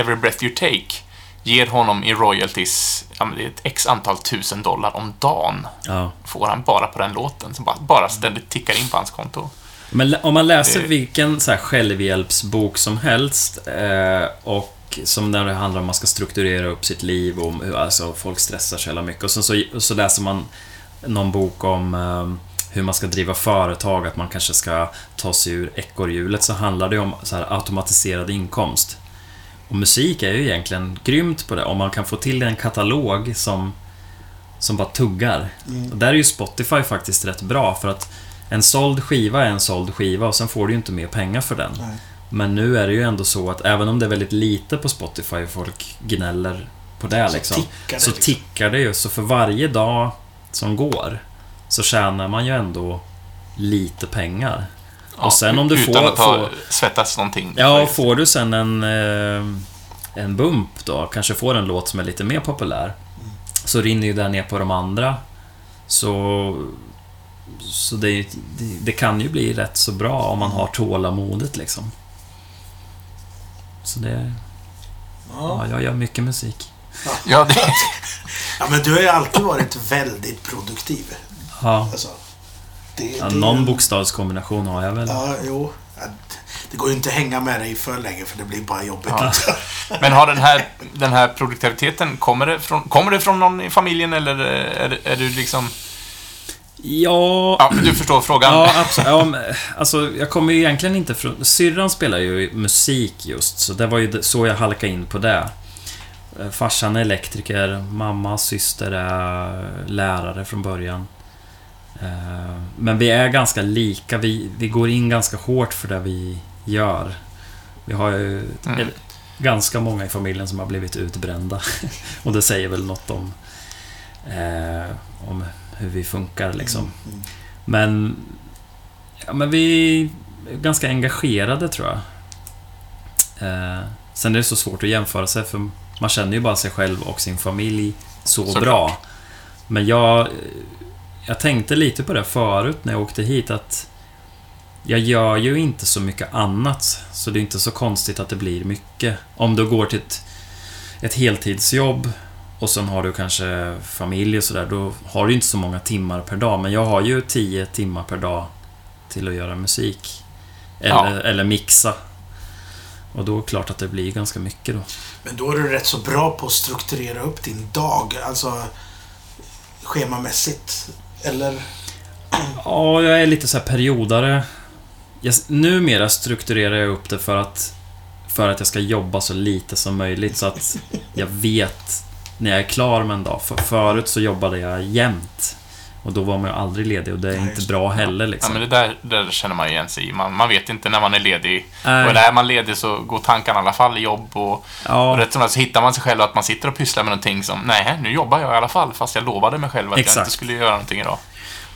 Every Breath You Take ger honom i royalties, ett x antal tusen dollar om dagen. Ja. Får han bara på den låten, som bara, bara ständigt tickar in på hans konto. Men om man läser vilken så här självhjälpsbok som helst eh, och som när det handlar om att man ska strukturera upp sitt liv och hur alltså, folk stressar så jävla mycket. Och sen så, så läser man någon bok om eh, hur man ska driva företag, att man kanske ska ta sig ur ekorrhjulet, så handlar det om så här automatiserad inkomst. Och musik är ju egentligen grymt på det. Om man kan få till en katalog som, som bara tuggar. Mm. Och där är ju Spotify faktiskt rätt bra för att en såld skiva är en såld skiva och sen får du ju inte mer pengar för den. Nej. Men nu är det ju ändå så att även om det är väldigt lite på Spotify och folk gnäller på det Så liksom. tickar det, så liksom. tickar det ju. Så för varje dag som går så tjänar man ju ändå lite pengar. Och sen om du utan får- att ha får- svettats någonting. Ja, och får du sen en, eh, en bump då, kanske får en låt som är lite mer populär, så rinner ju det ner på de andra. Så, så det, det, det kan ju bli rätt så bra om man har tålamodet liksom. Så det... Ja. Ja, jag gör mycket musik. Ja, det, ja, men du har ju alltid varit väldigt produktiv. Ja, Alltså, det, ja det- någon bokstavskombination har jag väl. Ja, jo. Ja, Det går ju inte att hänga med dig för länge för det blir bara jobbigt. Ja. men har den här, den här produktiviteten, kommer det, från, kommer det från någon i familjen eller är, är du liksom... Ja, Ja, du förstår frågan. Ja, absolut. Ja, men, alltså, jag kommer ju egentligen inte från... Syrran spelar ju musik just, så det var ju så jag halkade in på det. Eh, Farsan är elektriker, mamma, syster är lärare från början. Eh, Men vi är ganska lika, vi, vi går in ganska hårt för det vi gör. Vi har ju Mm. ganska många i familjen som har blivit utbrända. Och det säger väl något om, eh, om hur vi funkar liksom. Mm. Men, ja, men vi är ganska engagerade tror jag. Eh, sen är det så svårt att jämföra sig för man känner ju bara sig själv och sin familj så Såklart. bra. Men jag, jag tänkte lite på det förut när jag åkte hit att jag gör ju inte så mycket annat, så det är inte så konstigt att det blir mycket. Om du går till ett, ett heltidsjobb och sen har du kanske familj och sådär, då har du inte så många timmar per dag. Men jag har ju 10 timmar per dag till att göra musik. Eller, Ja. eller mixa. Och då är det klart att det blir ganska mycket då. Men då är du rätt så bra på att strukturera upp din dag. Alltså schemamässigt. Eller? Ja, jag är lite så här periodare. Jag, numera strukturerar jag upp det för att, för att jag ska jobba så lite som möjligt så att jag vet när jag är klar med en dag. För, förut så jobbade jag jämt. Och då var man ju aldrig ledig och det är Nej, inte bra heller Ja, liksom. men det där, det där känner man ju igen sig i. Man, man vet inte när man är ledig. Nej. Och när man är ledig så går tankarna i alla fall i jobb och, och Ja, rätt som det så hittar man sig själv att man sitter och pysslar med någonting som, nej, nu jobbar jag i alla fall, fast jag lovade mig själv att jag Exakt. inte skulle göra någonting idag.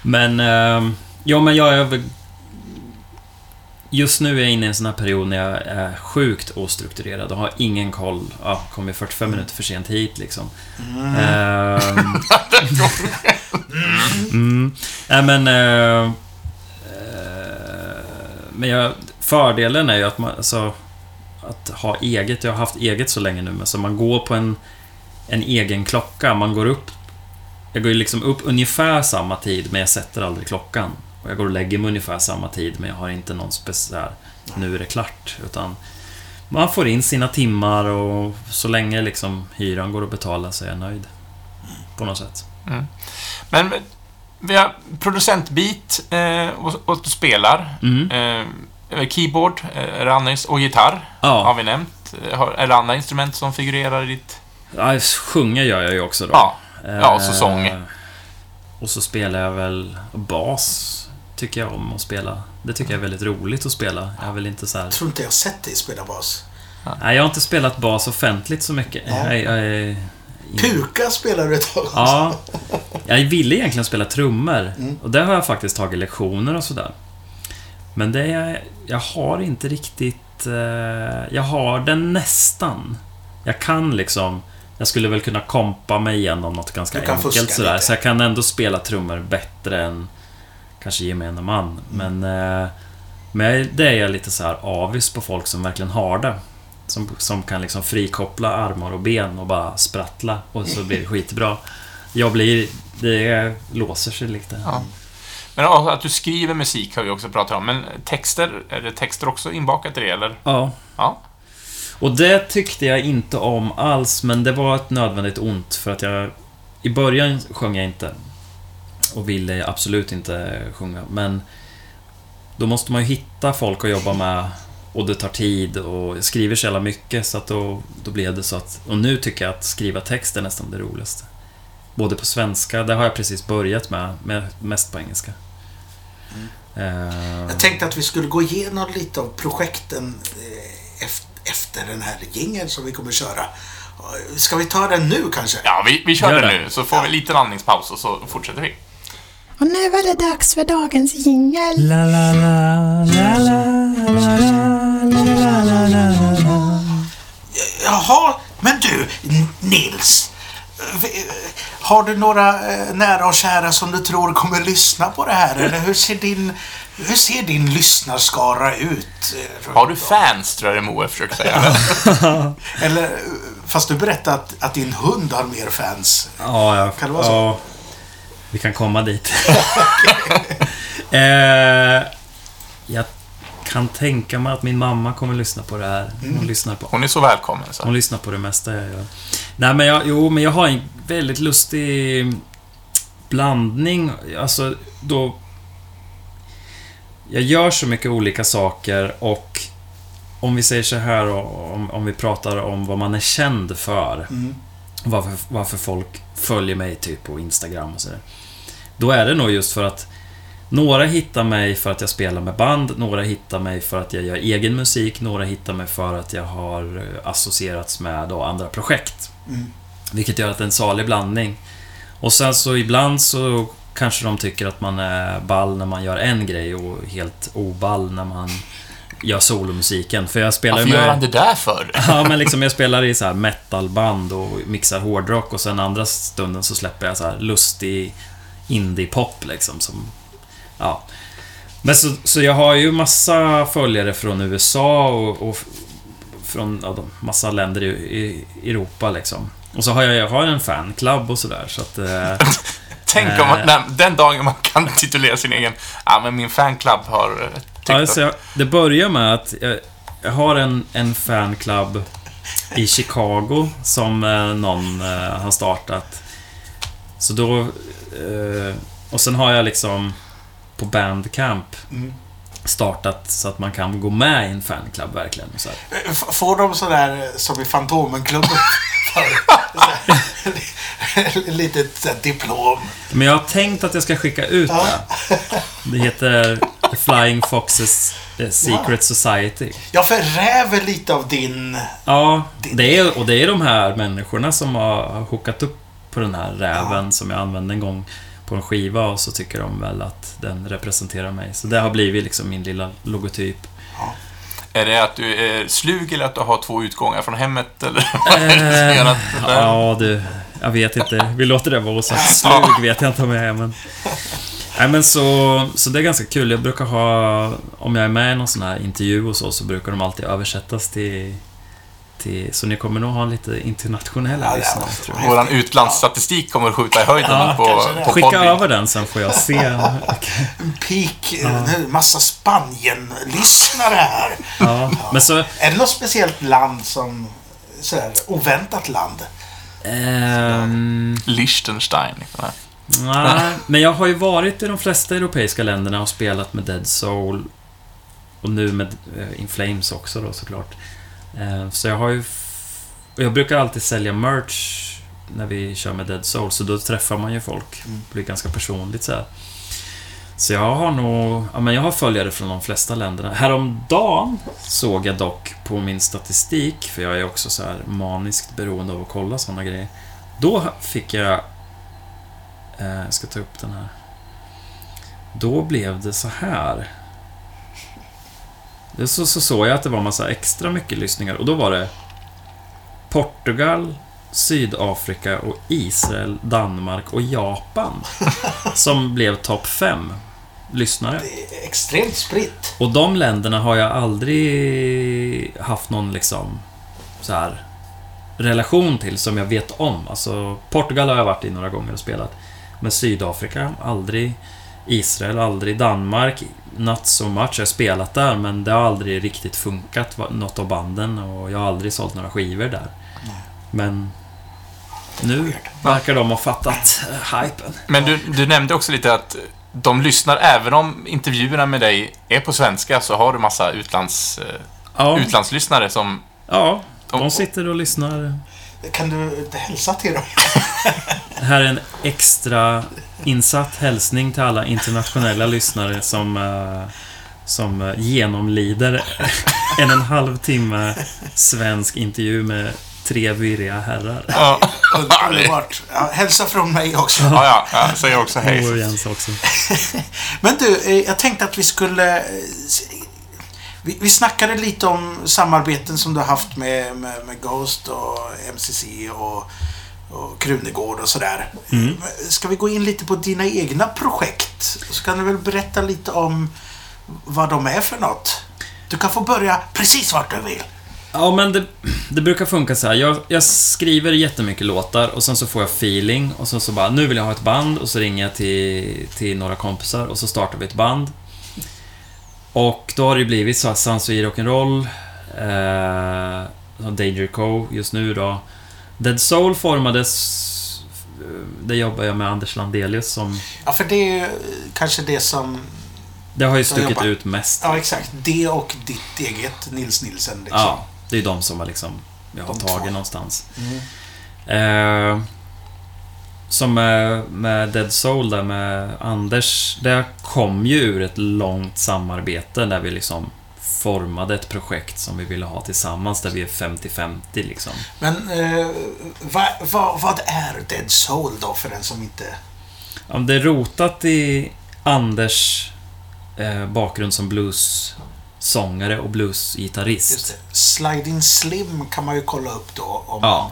men... ehm, ja, men jag är. Just nu är jag inne i en sån här period när jag är sjukt ostrukturerad och har ingen koll. Ja, kommer 45 minuter för sent hit liksom. Ehm, mm. Nej men... eh, men jag, fördelen är ju att man... Alltså, att ha eget. Jag har haft eget så länge nu, men så man går på en, en egen klocka. Man går upp... Jag går ju liksom upp ungefär samma tid, men jag sätter aldrig klockan. Och jag går och lägger mig ungefär samma tid, men jag har inte någon speciell... Nu är det klart, utan... Man får in sina timmar och så länge liksom hyran går att betala så är jag nöjd. På något sätt. Men vi har producentbit eh, och, och du spelar. Mm. Eh, keyboard eh, och gitarr har Ja, vi nämnt. Eh, har- Är det andra instrument som figurerar i ditt... ja, sjunga gör jag ju också då. Ja, Ja, och så Eh, sång. Och så spelar jag väl bas, tycker jag om att spela. Det tycker jag är väldigt roligt att spela. Jag är väl inte så här... Jag tror inte jag har sett dig spela bas. Nej, jag har inte spelat bas offentligt så mycket. Ja. Jag, jag, Puka spelar du ett tag också. Ja. Jag ville egentligen spela trummor. Mm. Och där har jag faktiskt tagit lektioner och sådär. Men det är, jag har inte riktigt eh, jag har den nästan. Jag kan liksom... Jag skulle väl kunna kompa mig igenom något ganska enkelt sådär. lite. Så jag kan ändå spela trummor bättre än kanske gemene man. Men, eh, men det är jag lite så här avis på folk som verkligen har det. Som, som kan liksom frikoppla armar och ben och bara sprattla och så blir det skitbra. Jag blir... Det låser sig lite. Ja. Men att du skriver musik har vi också pratat om, men texter, är det texter också inbakat i det, eller? Ja. Ja. Och det tyckte jag inte om alls, men det var ett nödvändigt ont för att jag... I början sjöng jag inte. Och ville absolut inte sjunga, men... Då måste man ju hitta folk att jobba med och det tar tid och jag skriver så jävla mycket så att då, då blev det så att... Och nu tycker jag att skriva text är nästan det roligaste. Både på svenska, det har jag precis börjat med, med mest på engelska. Eh, Jag tänkte att vi skulle gå igenom lite av projekten eh, ef- efter den här jingeln som vi kommer köra. Ska vi ta den nu kanske? Ja, vi, vi kör det. nu, så får vi en liten andningspaus och så fortsätter vi. Och nu var det dags för dagens jingel. La la la, la la la la la la la la Jaha, men du Nils. Har du några eh, nära och kära som du tror kommer lyssna på det här? Eller hur ser din, hur ser din lyssnarskara ut? eh, Har du fans, tror jag Moe försöker säga. Eller, eh, fast du berättade att, att din hund har mer fans. Ja, ja. Kan det vara så? Ja, vi kan komma dit. eh, jag kan tänka mig att min mamma kommer lyssna på det här. Hon, Mm. lyssnar, på, Hon är så välkommen. Så. hon lyssnar på det mesta jag gör. Nej, men jag, jo, men jag har en väldigt lustig blandning. Alltså, då... Jag gör så mycket olika saker och om vi säger så här, om, om vi pratar om vad man är känd för Mm. varför, varför folk följer mig typ på Instagram och sådär. Då är det nog just för att några hittar mig för att jag spelar med band, några hittar mig för att jag gör egen musik, några hittar mig för att jag har eh, associerats med andra projekt. Mm. Vilket gör att det är en salig blandning. Och sen så ibland så kanske de tycker att man är ball när man gör en grej och helt oball när man gör solomusiken. För jag spelar Varför med... gör han det där för? Ja, men liksom jag spelar i så här metalband och mixar hårdrock och sen andra stunden så släpper jag så här lustig indie-pop liksom som... Ja. Men så, så jag har ju massa följare från USA och, och från ja, massa länder i, i Europa liksom. Och så har jag, jag har en fanclub och sådär så att... Eh, Tänk om Eh. man, när, den dagen man kan titulera sin egen... Ja, men min fanclub har eh, tyckt Ja, alltså jag, det börjar med att jag, jag har en, en fanclub i Chicago som eh, någon eh, har startat. Så då... Eh, och sen har jag liksom på Bandcamp Mm. startat så att man kan gå med i en fanclub verkligen. Så här. F- Får de sådär eh, som i Fantomenklubben för litet så här, diplom? Men jag har tänkt att jag ska skicka ut Ja. det. Det heter Flying Foxes eh, Secret Society. Jag förräver lite av din... Ja, det är, och det är de här människorna som har har hookat upp på den här räven som jag använde en gång på en skiva och så tycker de väl att den representerar mig. Så det har blivit liksom min lilla logotyp. Är det att du är slug eller att du har två utgångar från hemmet? Eller vad är det som gör att det där... Eh, Ja, du. Jag vet inte. Vi låter det vara osagt. Slug vet jag inte om jag är, men... Nej, men så, så det är ganska kul. Jag brukar ha... Om jag är med i någon sån här intervju och så, så brukar de alltid översättas till... till så ni kommer nog ha lite internationella Ja, lyssnare, tror. Våran utlandsstatistik kommer att skjuta i höjden Ja, på, på Skicka Podbean. över den sen får jag se. En peak, en massa Spanien-lyssnare här. Ja, men så... Är det något speciellt land som... Sådär, oväntat land? ehm, Liechtenstein. liksom. nej, men jag har ju varit i de flesta europeiska länderna och spelat med Dead Soul. Och nu med eh, In Flames också då såklart. Eh, så jag har ju... jag brukar alltid sälja merch när vi kör med Dead Soul, så då träffar man ju folk. Mm. Det blir ganska personligt så här. Så jag har nog... Ja, men jag har följare från de flesta länderna. Häromdagen såg jag dock på min statistik, för jag är också så här maniskt beroende av att kolla såna grejer. Då fick jag... Eh, jag ska ta upp den här. Då blev det så här. Det så, så såg jag att det var massa extra mycket lyssningar och då var det Portugal, Sydafrika och Israel, Danmark och Japan som blev topp 5 lyssnare. Det är extremt spritt. Och de länderna har jag aldrig haft någon liksom så här relation till som jag vet om. Alltså Portugal har jag varit i några gånger och spelat. Men Sydafrika, aldrig. Israel, aldrig. Danmark, not so much. Jag har spelat där men det har aldrig riktigt funkat, något av banden. Och jag har aldrig sålt några skivor där. Men nu verkar de ha fattat eh, hypen. Men du, du nämnde också lite att de lyssnar, även om intervjuerna med dig är på svenska, så har du massa utlands, eh, Ja, utlandslyssnare som... ja, de sitter och lyssnar. Kan du inte hälsa till dem? Här är en extra insatt hälsning till alla internationella lyssnare som, eh, som eh, genomlider en och en halv timme svensk intervju med tre virriga herrar. Ja, Underbart. Ja, hälsa från mig också. ja, ja, jag säger också hej. Och Jens också. Men du, eh, jag tänkte att vi skulle... Vi, vi snackade lite om samarbeten som du har haft med, med, med Ghost och MCC och, och Krunegård och sådär. Mm. Ska vi gå in lite på dina egna projekt? Så kan du väl berätta lite om vad de är för något? Du kan få börja precis vart du vill. Ja, men det, det brukar funka så här. Jag, jag skriver jättemycket låtar och sen så får jag feeling och sen så bara, nu vill jag ha ett band och så ringer jag till, till några kompisar och så startar vi ett band. Och då har det ju blivit så här Sansui Rock'n'Roll, eh, Danger Co just nu då. Dead Soul formades, eh, det jobbar jag med Anders Landelius som, Ja, för det är ju kanske det som... det har ju stuckit jobbar- ut mest. Ja, exakt. Det och ditt eget Nils Nilsen. Liksom. Ja, det är ju de som har liksom, jag har De tagit två. någonstans. Mm. Eh, som med, med Dead Soul där med Anders, det kom ju ur ett långt samarbete där vi liksom formade ett projekt som vi ville ha tillsammans där vi är 50-50 liksom. Men eh, vad, vad, vad är Dead Soul då för den som inte... Ja, det är rotat i Anders eh, bakgrund som bluessångare och bluesgitarrist. Sliding Slim kan man ju kolla upp då. Om, Ja.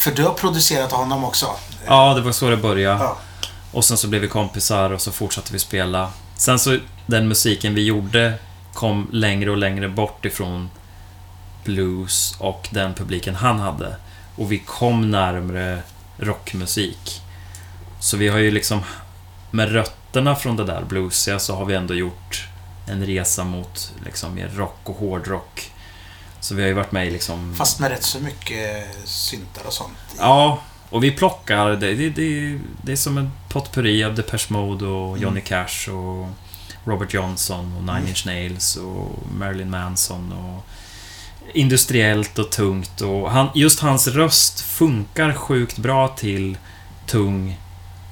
För du har producerat honom också. Ja, det var så det började. Ja. Och sen så blev vi kompisar och så fortsatte vi spela. Sen så, den musiken vi gjorde kom längre och längre bort ifrån blues och den publiken han hade. Och vi kom närmre rockmusik. Så vi har ju liksom, med rötterna från det där bluesiga så har vi ändå gjort en resa mot liksom mer rock och hårdrock. Så vi har ju varit med i liksom... Fast med rätt så mycket syntar och sånt. Ja, och vi plockar. Det, det, det, det är som en potpurri av Depeche Mode och Johnny Cash och Robert Johnson och Nine Inch Nails och Marilyn Manson och industriellt och tungt och han, just hans röst funkar sjukt bra till tung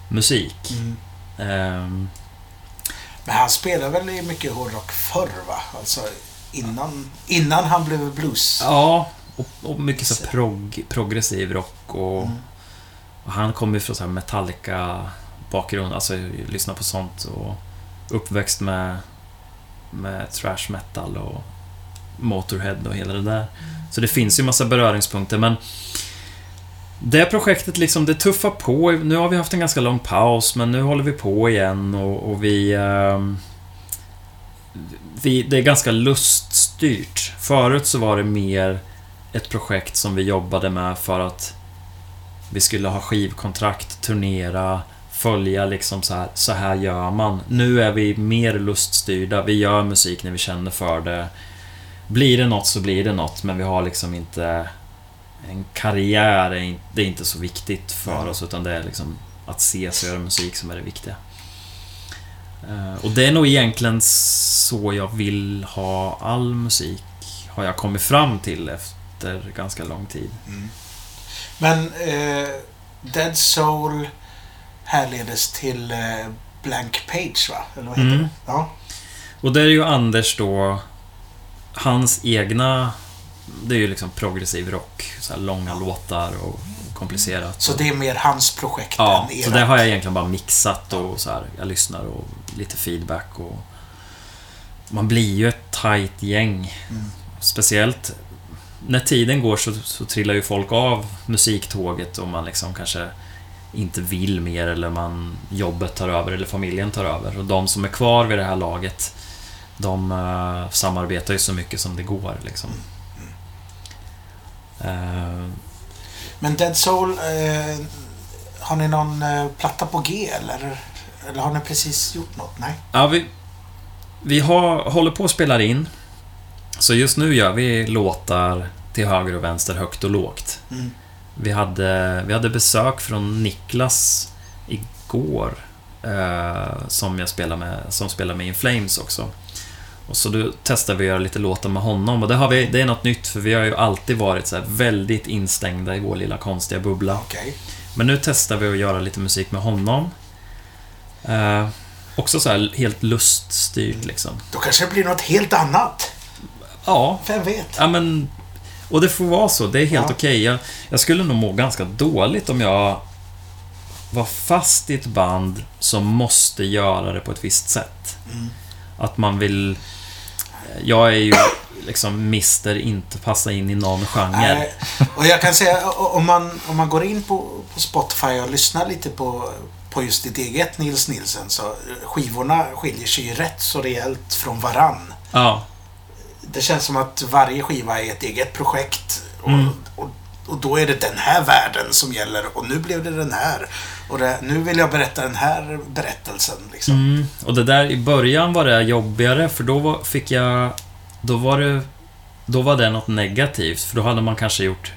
musik. Mm. Ehm, Men han spelar väl mycket hårdrock förr va? Alltså innan, innan han blev blues. ja, och, och mycket så prog, progressiv rock och, Mm. och han kommer ju från så här Metallica-bakgrund, alltså lyssna på sånt och uppväxt med, med thrash metal och Motorhead och hela det där. Så det finns ju massa beröringspunkter, men det projektet liksom, det tuffar på. Nu har vi haft en ganska lång paus, men nu håller vi på igen och, och vi... ehm, vi... Det är ganska luststyrt. Förut så var det mer ett projekt som vi jobbade med för att vi skulle ha skivkontrakt, turnera, följa liksom så här, så här gör man. Nu är vi mer luststyrda, vi gör musik när vi känner för det. Blir det något så blir det något, men vi har liksom inte... En karriär är det är inte så viktigt för oss, utan det är liksom att ses och göra musik som är det viktiga. Eh, Och det är nog egentligen så jag vill ha all musik, har jag kommit fram till efter ganska lång tid. Mm. Men eh, Dead Soul härledes till eh, Blank Page va? Eller vad heter Mm. det? Ja. Och det är ju Anders då, hans egna... Det är ju liksom progressiv rock, så långa låtar och komplicerat. Så det är mer hans projekt Ja, än så ert. det har jag egentligen bara mixat och så här, jag lyssnar och lite feedback och... man blir ju ett tight gäng. Speciellt när tiden går så, så trillar ju folk av musiktåget och man liksom kanske inte vill mer eller man, jobbet tar över eller familjen tar över. Och de som är kvar vid det här laget, de eh, samarbetar ju så mycket som det går liksom. Eh, Men Dead Soul, eh, har ni någon platta på G eller? Eller har ni precis gjort något? Nej? Ja, vi, vi har, håller på att spela in. Så just nu gör vi låtar till höger och vänster, högt och lågt. Mm. Vi hade, vi hade besök från Niklas igår. Eh, som jag spelar med, som spelar med In Flames också. Och så då testade vi att göra lite låtar med honom och det, har vi, det är något nytt för vi har ju alltid varit så väldigt instängda i vår lilla konstiga bubbla. Okej. Men nu testar vi att göra lite musik med honom. Eh, också så här helt luststyrt liksom. Då kanske det blir något helt annat. Ja, Vem vet? ja men... Och det får vara så, det är helt Ja. okej. Jag, jag skulle nog må ganska dåligt om jag var fast i ett band som måste göra det på ett visst sätt. Mm. Att man vill... Jag är ju liksom mister inte passa in i någon genre. Nej, och jag kan säga, om man, om man går in på, på Spotify och lyssnar lite på, på just ditt eget Nils Nilsen så skivorna skiljer sig ju rätt så rejält från varann. Ja, Det känns som att varje skiva är ett eget projekt. Och, Mm. och, och då är det den här världen som gäller och nu blev det den här. Och det, nu vill jag berätta den här berättelsen. Liksom. Mm, och det där i början var det jobbigare för då var, fick jag... Då var det... Då var det något negativt för då hade man kanske gjort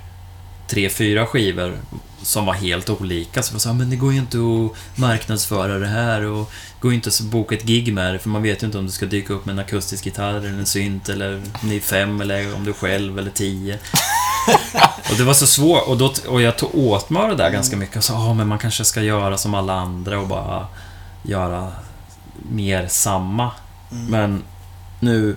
tre, fyra skivor som var helt olika. Så man sa, men det går ju inte att marknadsföra det här och går ju inte att boka ett gig med det för man vet ju inte om du ska dyka upp med en akustisk gitarr eller en synt eller om ni är fem eller om du är själv eller tio. Och det var så svårt och, då, och jag tog åt mig det där ganska mycket och sa, men man kanske ska göra som alla andra och bara göra mer samma. Mm. Men nu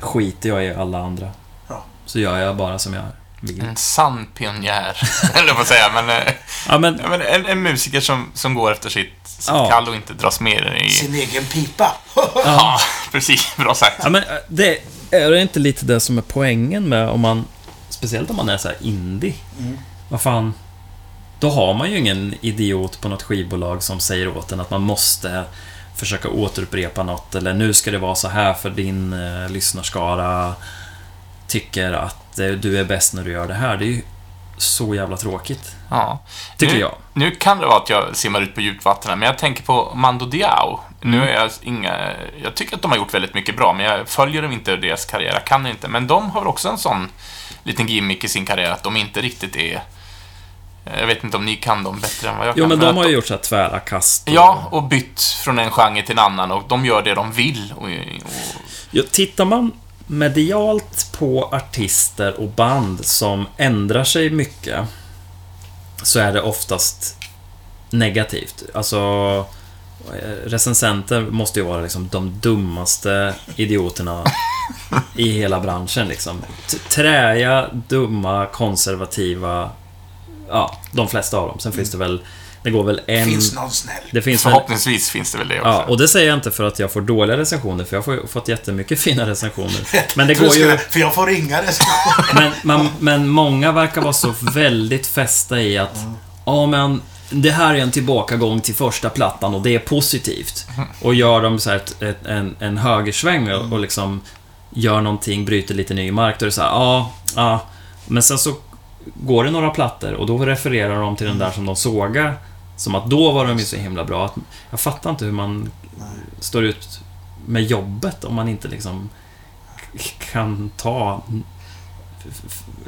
skiter jag i alla andra. Ja. Så gör jag bara som jag vill. En sann pionjär, eller vad säga, men, eh, Ja, men ja, men en, en musiker som, som går efter sitt, sitt Ja. kall och inte dras med i... Sin egen pipa. Ja, precis. Bra sagt. Ja, men äh, det är det inte lite det som är poängen med om man... Speciellt om man är så här indie. Mm. Vad fan... Då har man ju ingen idiot på något skivbolag som säger åt en att man måste försöka återupprepa något eller nu ska det vara så här för din eh, lyssnarskara tycker att du är bäst när du gör det här. Det är ju så jävla tråkigt, Ja. tycker nu, jag. Nu kan det vara att jag simmar ut på djupt vatten men jag tänker på Mando Diao. Nu Mm. är jag inga... Jag tycker att de har gjort väldigt mycket bra, men jag följer dem inte deras karriär. Jag kan inte. Men de har väl också en sån liten gimmick i sin karriär, att de inte riktigt är... Jag vet inte om ni kan dem bättre än vad jag Jo, kan. men för de har ju gjort så här tvära kast. och- Ja, och bytt från en genre till en annan och de gör det de vill. Och, och, Ja, tittar man medialt på artister och band som ändrar sig mycket så är det oftast negativt. Alltså eh, recensenter måste ju vara liksom de dummaste idioterna i hela branschen liksom. Träiga, dumma, konservativa Ja, de flesta av dem. Sen finns det väl det går väl en... Finns någon snäll. Det finns förhoppningsvis finns det väl det också. Ja, och det säger jag inte för att jag får dåliga recensioner, för jag har fått jättemycket fina recensioner. Men det går ju... För jag får ringa det. Men, man, men många verkar vara så väldigt fästa i att Ja, men det här är en tillbakagång till första plattan och det är positivt. Och gör de så här ett, ett, en, en högersväng och, och liksom gör någonting, bryter lite ny mark. Då är det så här, ja, ja. Men sen så går det några plattor och då refererar de till den där som de sågar. Som att då var de ju så himla bra. Att, jag fattar inte hur man står ut med jobbet om man inte liksom kan ta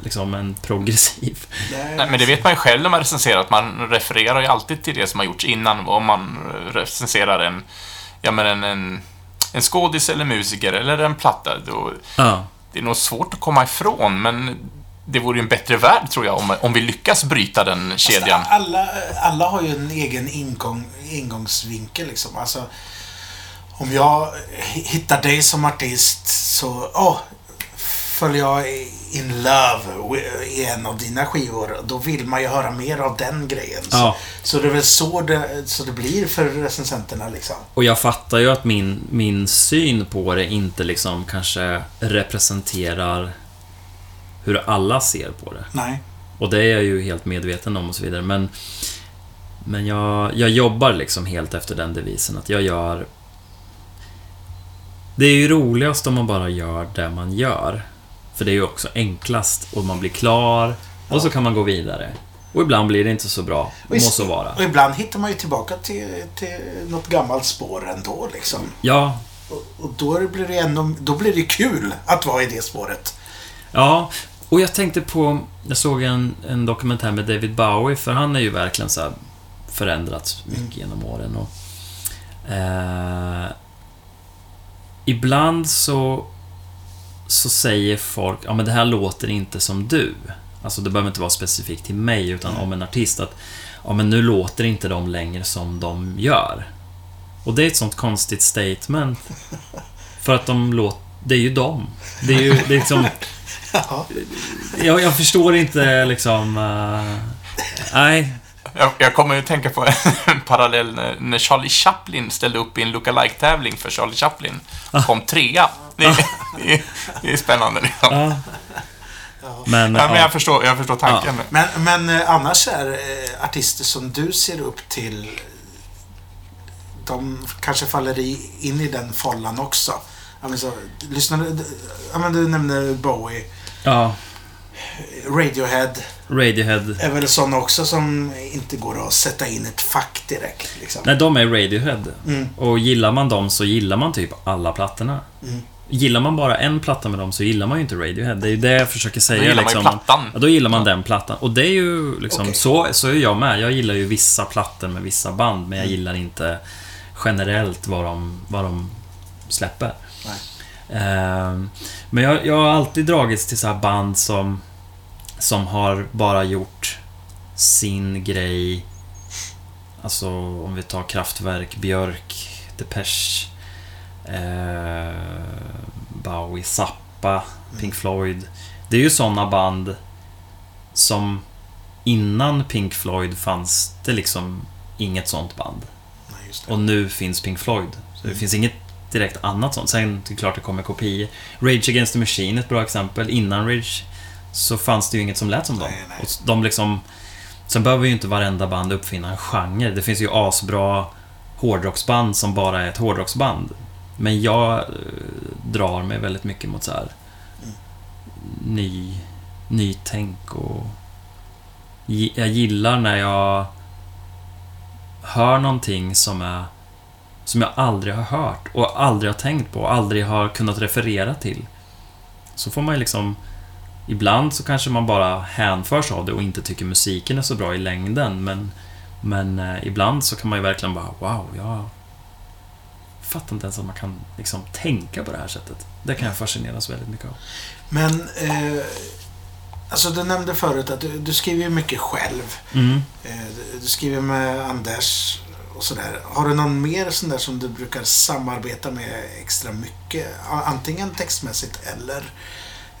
liksom en progressiv... Nej, men det vet man ju själv när man recenserar, att man refererar ju alltid till det som har gjorts innan. Om man recenserar en, ja men en, en, en skådis eller musiker eller en platta. Då, Ja. det är nog svårt att komma ifrån, men det vore ju en bättre värld, tror jag, om, om vi lyckas bryta den kedjan. Alla, alla har ju en egen ingång, ingångsvinkel liksom. Alltså, om jag hittar dig som artist så... Åh, föll jag in love i en av dina skivor. Då vill man ju höra mer av den grejen. Så, Ja. så det är väl så det, så det blir för recensenterna liksom. Och jag fattar ju att min, min syn på det inte liksom kanske representerar hur alla ser på det. Nej. Och det är jag ju helt medveten om och så vidare. Men, men jag, jag jobbar liksom helt efter den devisen att jag gör... Det är ju roligast om man bara gör det man gör. För det är ju också enklast och man blir klar och så kan man gå vidare. Och ibland blir det inte så bra. Och Må så vara. Och ibland hittar man ju tillbaka till, till något gammalt spår ändå liksom. Ja, Och, och då blir det ändå, då blir det kul att vara i det spåret. Ja, och jag tänkte på... Jag såg en, en dokumentär med David Bowie, för han är ju verkligen så här förändrats mycket genom åren. Och, eh, ibland så, så säger folk, ja men det här låter inte som du. Alltså det behöver inte vara specifikt till mig, utan om en artist att ja men nu låter inte de längre som de gör. Och det är ett sånt konstigt statement. För att de låter... Det är ju dem. Det är ju det är liksom... Ja. Jag, jag förstår inte liksom... eh, nej. Jag, jag kommer ju tänka på en parallell när, när Charlie Chaplin ställde upp i en lookalike-tävling för Charlie Chaplin. Kom trea. Det, är- det, är- det är spännande liksom. Ja. Men, Ja, men ja. jag, förstår, jag förstår tanken. Men, men eh, annars är eh, artister som du ser upp till de kanske faller in i den follan också. Ja, men så, lyssnar du... Ja, men du nämnde Bowie. ja. Radiohead Radiohead. är väl sådana också som inte går att sätta in ett fack direkt. Liksom. Nej, de är Radiohead. Mm. Och gillar man dem så gillar man typ alla plattorna. Mm. Gillar man bara en platta med dem så gillar man ju inte Radiohead. Det är ju det jag försöker säga. Då gillar man ju liksom. plattan. Ja, då gillar man den plattan. Och det är ju liksom, Okej. så, så är jag med. Jag gillar ju vissa plattor med vissa band, men jag gillar inte generellt vad de, vad de släpper. Ehm, men jag, jag har alltid dragits till så här band som, som har bara gjort sin grej. Alltså om vi tar Kraftwerk, Björk, Depeche, eh, Bowie, Zappa, Pink Floyd. Det är ju såna band som innan Pink Floyd fanns det liksom inget sånt band. Nej. Och nu finns Pink Floyd. Så det finns inget direkt annat sånt. Sen det är klart det kommer kopior. Rage Against the Machine är ett bra exempel. Innan Rage så fanns det ju inget som lät som dem. Nej, nej. Och de liksom... Sen behöver ju inte varenda band uppfinna en genre. Det finns ju asbra hårdrocksband som bara är ett hårdrocksband. Men jag eh, drar mig väldigt mycket mot så här ny, nytänk och... Jag gillar när jag hör någonting som är som jag aldrig har hört och aldrig har tänkt på och aldrig har kunnat referera till. Så får man ju liksom... Ibland så kanske man bara hänförs av det och inte tycker musiken är så bra i längden, men... Men eh, ibland så kan man ju verkligen bara Wow, jag fattar inte ens att man kan liksom tänka på det här sättet. Det kan jag fascineras väldigt mycket av. Men, eh, alltså du nämnde förut att du, du skriver ju mycket själv. Mm. Eh, du skriver med Anders och sådär. Har du någon mer sån där som du brukar samarbeta med extra mycket? Antingen textmässigt eller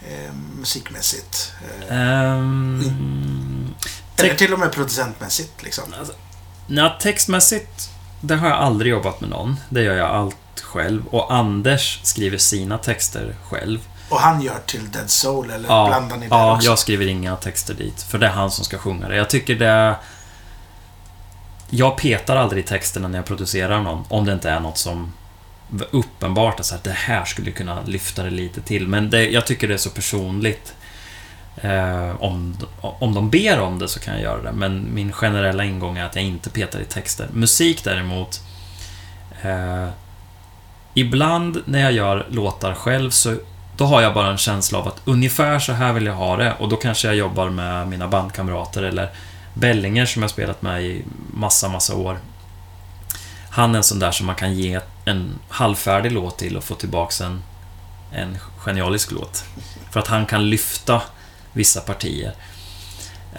eh, musikmässigt. Ehm, eller till och med producentmässigt liksom. Nej, textmässigt, det har jag aldrig jobbat med någon. Det gör jag allt själv. Och Anders skriver sina texter själv. Och han gör till Dead Soul eller Ja, blandar ni där ja också? jag skriver inga texter dit. För det är han som ska sjunga det. Jag tycker det... Jag petar aldrig i texterna när jag producerar någon. Om det inte är något som uppenbart är så att det här skulle kunna lyfta det lite till. Men det, jag tycker det är så personligt. Eh, om, om de ber om det så kan jag göra det. Men min generella ingång är att jag inte petar i texter. Musik däremot. Eh, ibland när jag gör låtar själv så då har jag bara en känsla av att ungefär så här vill jag ha det och då kanske jag jobbar med mina bandkamrater eller Bellinger som jag spelat med i massa, massa år. Han är en sån där som man kan ge en halvfärdig låt till och få tillbaks en, en genialisk låt. För att han kan lyfta vissa partier.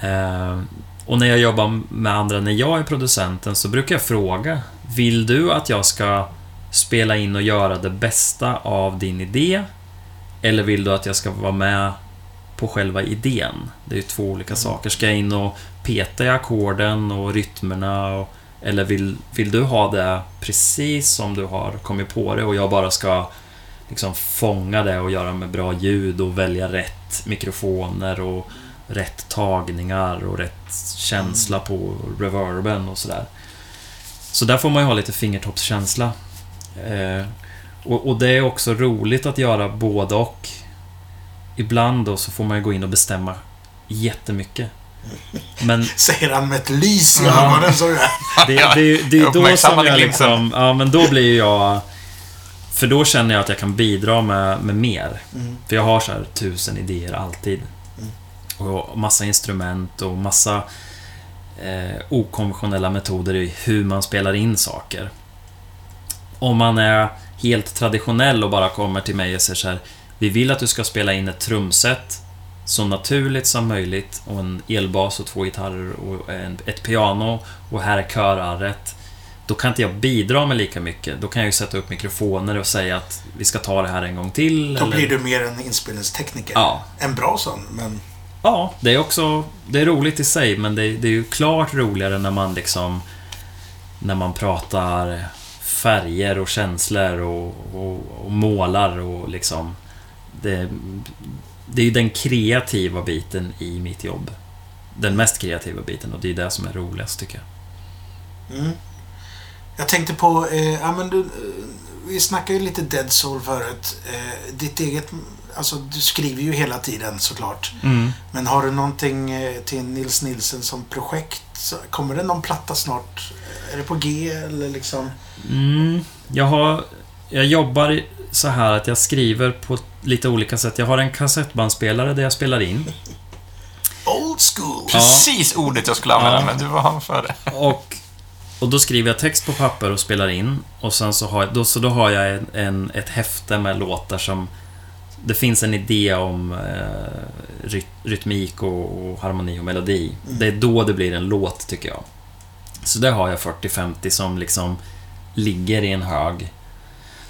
Eh, och när jag jobbar med andra, när jag är producenten, så brukar jag fråga Vill du att jag ska spela in och göra det bästa av din idé? Eller vill du att jag ska vara med på själva idén? Det är ju två olika saker. Ska jag in och peta i ackorden och rytmerna? Och, eller vill, vill du ha det precis som du har kommit på det och jag bara ska liksom fånga det och göra med bra ljud och välja rätt mikrofoner och rätt tagningar och rätt känsla på reverben och sådär. Så där får man ju ha lite fingertoppskänsla. Eh, och, och det är också roligt att göra både och. Ibland då så får man ju gå in och bestämma jättemycket. Men Säger han med ett lys i Ja. ögonen. Så det, det, det, det är då som jag liksom... Ja, men då blir jag... För då känner jag att jag kan bidra med, med mer. Mm. För jag har så här tusen idéer alltid. Och massa instrument och massa eh, okonventionella metoder i hur man spelar in saker. Om man är helt traditionell och bara kommer till mig och säger så här Vi vill att du ska spela in ett trumset så naturligt som möjligt och en elbas och två gitarrer och en, ett piano och här är körarret. Då kan inte jag bidra med lika mycket. Då kan jag ju sätta upp mikrofoner och säga att vi ska ta det här en gång till. Då eller- blir du mer en inspelningstekniker. Ja, En bra sån, men... Ja, det är också... Det är roligt i sig, men det, det är ju klart roligare när man liksom... När man pratar färger och känslor och, och, och målar och liksom... Det, det är ju den kreativa biten i mitt jobb. Den mest kreativa biten och det är det som är roligast tycker jag. Mm. Jag tänkte på, eh, ja men du, eh, vi snackade ju lite Dead Soul förut. Eh, ditt eget, alltså du skriver ju hela tiden såklart. Men har du någonting eh, till Nils Nilsen som projekt? Kommer det någon platta snart? Är det på G eller liksom? Mm, jag har... Jag jobbar så här att jag skriver på lite olika sätt. Jag har en kassettbandspelare där jag spelar in. Old school! Precis ordet jag skulle använda, Ja. men du var han före. Och, och då skriver jag text på papper och spelar in. Och sen så har, jag- då, så då har jag en, en, ett häfte med låtar som... Det finns en idé om eh, ry, rytmik och, och harmoni och melodi. Det är då det blir en låt, tycker jag. Så där har jag 40-50 som liksom ligger i en hög.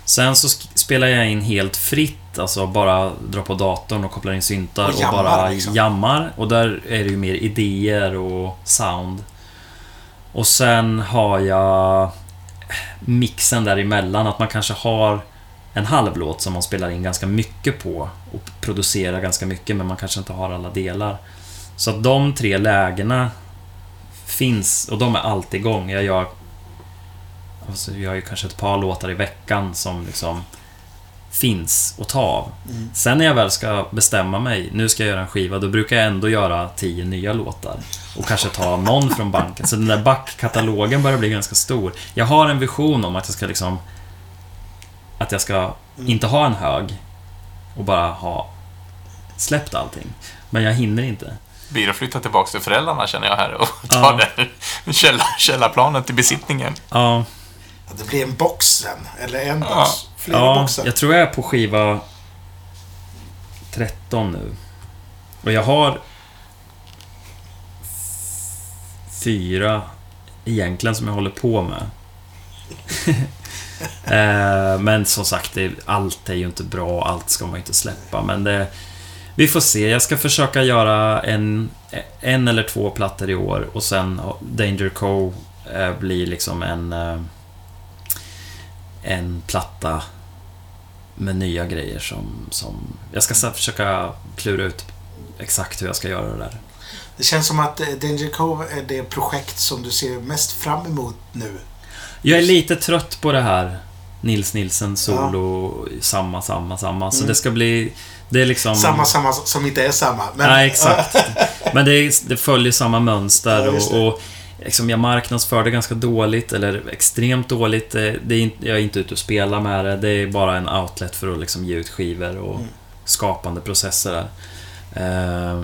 Sen så spelar jag in helt fritt, alltså bara drar på datorn och kopplar in syntar Och och, jammar, bara liksom. jammar. Och där är det ju mer idéer och sound. Och sen har jag mixen däremellan, att man kanske har en halv låt som man spelar in ganska mycket på och producerar ganska mycket, men man kanske inte har alla delar. Så att de tre lägena finns, och de är alltid igång. Jag gör, alltså jag gör ju kanske ett par låtar i veckan som liksom finns att ta av. Mm. Sen när jag väl ska bestämma mig, nu ska jag göra en skiva, då brukar jag ändå göra tio nya låtar. Och kanske ta någon från banken. Så den där backkatalogen börjar bli ganska stor. Jag har en vision om att jag ska liksom... Att jag ska inte ha en hög och bara ha släppt allting. Men jag hinner inte. Blir att flytta tillbaka till föräldrarna, känner jag här, och ta Ja. det källa, källarplanet till besittningen. Ja, Ja, Det blir en box sen. Eller en box. Ja. Flera ja boxar. jag tror jag är på skiva 13 nu. Och jag har fyra egentligen som jag håller på med. Eh, men som sagt, allt är ju inte bra, allt ska man ju inte släppa. Men det, vi får se. Jag ska försöka göra en, en eller två plattor i år och sen Danger Co eh, blir liksom en, eh, en platta med nya grejer som, som... Jag ska försöka klura ut exakt hur jag ska göra det där. Det känns som att eh, Danger Cove är det projekt som du ser mest fram emot nu. Jag är lite trött på det här Nils Nilsen solo, samma, samma, samma. Så Mm. det ska bli... Det är liksom... Samma, samma som inte är samma. Men, Nej, exakt. Men det, är, det följer samma mönster Ja, och, och liksom jag marknadsför det ganska dåligt, eller extremt dåligt. Det, det är jag är inte ute och spelar med det. Det är bara en outlet för att liksom ge ut skivor och Mm. skapande processer. Eh,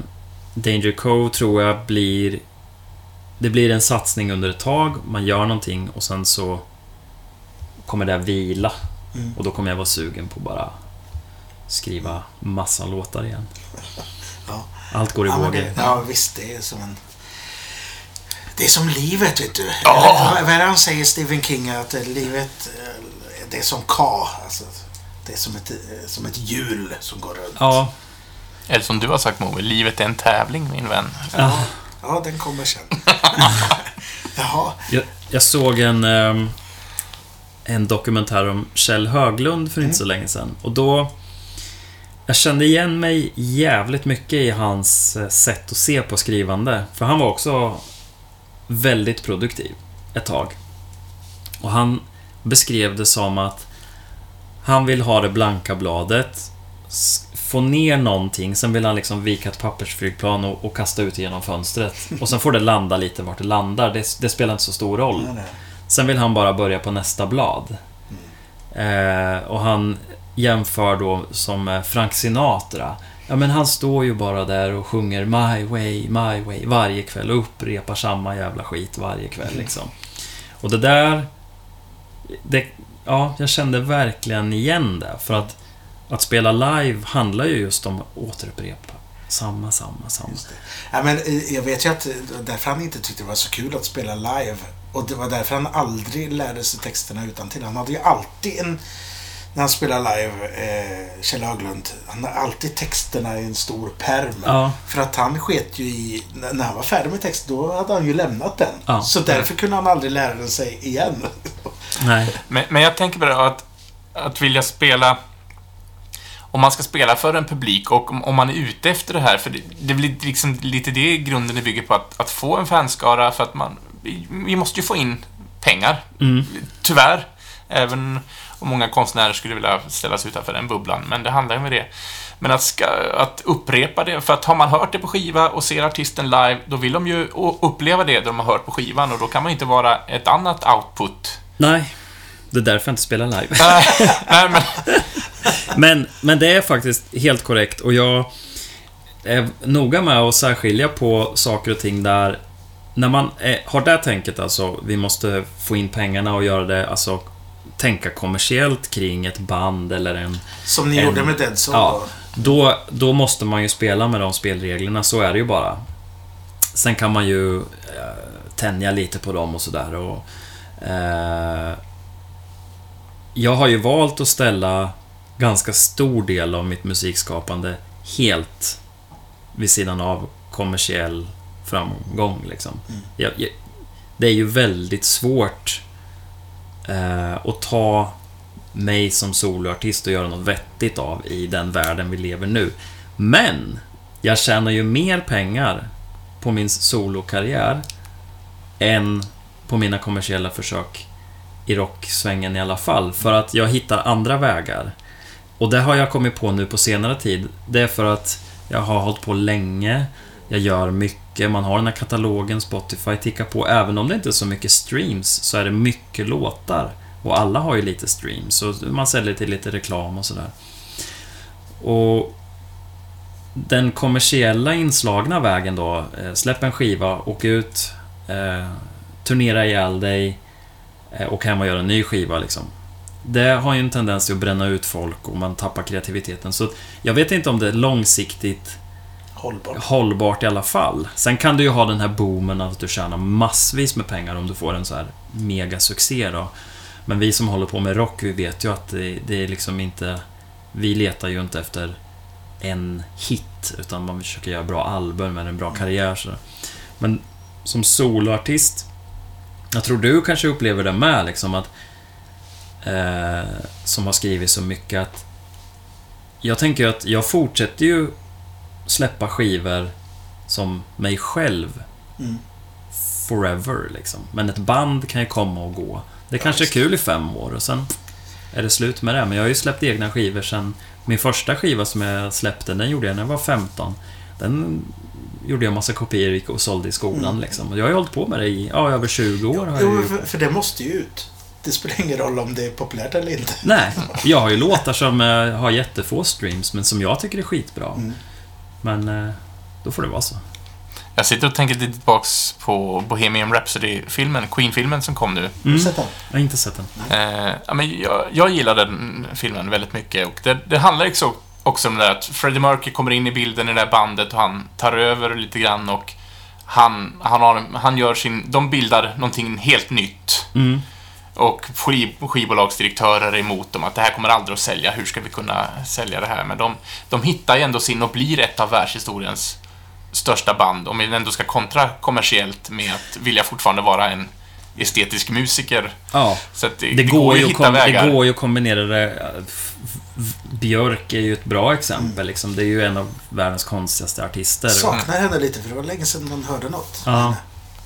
Danger Co tror jag blir... Det blir en satsning under ett tag, man gör någonting och sen så kommer det att vila. Mm. Och då kommer jag vara sugen på bara skriva massa låtar igen. Ja. Allt går i Ja, vågor. ja, visst. Det är som en... Det är som livet, vet du. Ja. Vad är det han säger, Stephen King? Att eh, livet, eh, det är som K. Alltså, Det är som ett, eh, som ett hjul som går runt. Ja, Eller som du har sagt Moe, livet är en tävling min vän. Ja, ja den kommer sen. Jaha. Jag, jag såg en, ehm, en dokumentär om Kjell Höglund för inte så länge sedan. Och då... Jag kände igen mig jävligt mycket i hans sätt att se på skrivande. För han var också väldigt produktiv ett tag. Och han beskrev det som att han vill ha det blanka bladet, få ner någonting, sen vill han liksom vika ett pappersflygplan och, och kasta ut genom fönstret. Och sen får det landa lite vart det landar. Det, det spelar inte så stor roll. Sen vill han bara börja på nästa blad. Eh, och han jämför då som eh, Frank Sinatra. Ja, men han står ju bara där och sjunger My way, my way varje kväll och upprepar samma jävla skit varje kväll liksom. Och det där... Det, ja, jag kände verkligen igen det. För att, att spela live handlar ju just om att återupprepa. Samma, samma, samma. Ja, men eh, jag vet ju att det var därför han inte tyckte det var så kul att spela live. Och det var därför han aldrig lärde sig texterna utan till. Han hade ju alltid en... När han spelade live, eh, Kjell Höglund, han har alltid texterna i en stor perm. Ja. För att han sket ju i... När när han var färdig med texten, då hade han ju lämnat den. Ja. Så därför kunde han aldrig lära den sig igen. Nej. Men, men jag tänker på det att, att vilja spela... Om man ska spela för en publik och om, om man är ute efter det här, för det, det blir liksom lite det grunden det bygger på, att, att få en fanskara för att man... Vi, vi måste ju få in pengar. Mm. Tyvärr. Även om många konstnärer skulle vilja ställa sig utanför den bubblan, men det handlar ju om det. Men att, ska, att upprepa det, för att har man hört det på skiva och ser artisten live, då vill de ju uppleva det de har hört på skivan och då kan man inte vara ett annat output. Nej. Det är därför jag inte spelar live. Nej, nej men... Men, men det är faktiskt helt korrekt och jag är noga med att särskilja på saker och ting där när man är, har det tänket alltså, vi måste få in pengarna och göra det, alltså tänka kommersiellt kring ett band eller en... Som ni En- gjorde med Dead Soul Ja, då. då, måste man ju spela med de spelreglerna, så är det ju bara. Sen kan man ju eh, tänja lite på dem och sådär och... Eh, jag har ju valt att ställa ganska stor del av mitt musikskapande helt vid sidan av kommersiell framgång liksom. Jag, jag, det är ju väldigt svårt eh, och ta mig som soloartist och göra något vettigt av i den världen vi lever nu. Men jag tjänar ju mer pengar på min solokarriär än på mina kommersiella försök i rocksvängen i alla fall. För att jag hittar andra vägar. Och det har jag kommit på nu på senare tid. Det är för att jag har hållit på länge. Jag gör mycket. Man har den här katalogen, Spotify tickar på. Även om det inte är så mycket streams så är det mycket låtar. Och alla har ju lite streams. Så man säljer till lite reklam och sådär. Och den kommersiella inslagna vägen då. Eh, släpp en skiva, åk ut, eh, turnera ihjäl dig, eh, hem och gör en ny skiva liksom. Det har ju en tendens till att bränna ut folk och man tappar kreativiteten. Så jag vet inte om det är långsiktigt hållbart. hållbart i alla fall. Sen kan du ju ha den här boomen att du tjänar massvis med pengar om du får en så här megasuccé då. Men vi som håller på med rock, vi vet ju att det, det är liksom inte... Vi letar ju inte efter en hit, utan man försöker göra bra album med en bra karriär. Så. Men som soloartist, jag tror du kanske upplever det med, liksom att... Eh, som har skrivit så mycket att... Jag tänker ju att jag fortsätter ju släppa skivor som mig själv Mm. forever liksom. Men ett band kan ju komma och gå. Det kanske är visst. kul i fem år och sen är det slut med det. Men jag har ju släppt egna skivor sen... Min första skiva som jag släppte, den gjorde jag när jag var 15. Den gjorde jag massa kopior och sålde i skolan Mm. liksom. Och jag har ju hållit på med det i ja, över 20 år. Har jag Jo, ju... för, för det måste ju ut. Det spelar ingen roll om det är populärt eller inte. Nej, jag har ju låtar som eh, har jättefå streams, men som jag tycker är skitbra. Mm. Men eh, då får det vara så. Jag sitter och tänker lite tillbaks på Bohemian Rhapsody-filmen, Queen-filmen som kom nu. Har du Mm. sett den? Jag har inte sett den. Eh, ja, men jag, jag gillar den filmen väldigt mycket och det, det handlar också, också om det där att Freddie Mercury kommer in i bilden i det där bandet och han tar över lite grann och han, han, har, han gör sin... De bildar någonting helt nytt. Mm. Och skiv, skivbolagsdirektörer är emot dem, att det här kommer aldrig att sälja, hur ska vi kunna sälja det här? Men de, de hittar ju ändå sin och blir ett av världshistoriens största band, om vi ändå ska kontra kommersiellt med att vilja fortfarande vara en estetisk musiker. Ja. Så att det, Det, går, ju att hitta kom, vägar. det går ju att kombinera det. Björk är ju ett bra exempel. Liksom. Det är ju en av världens konstigaste artister. Saknar henne lite för det var länge sedan man hörde något. Ja.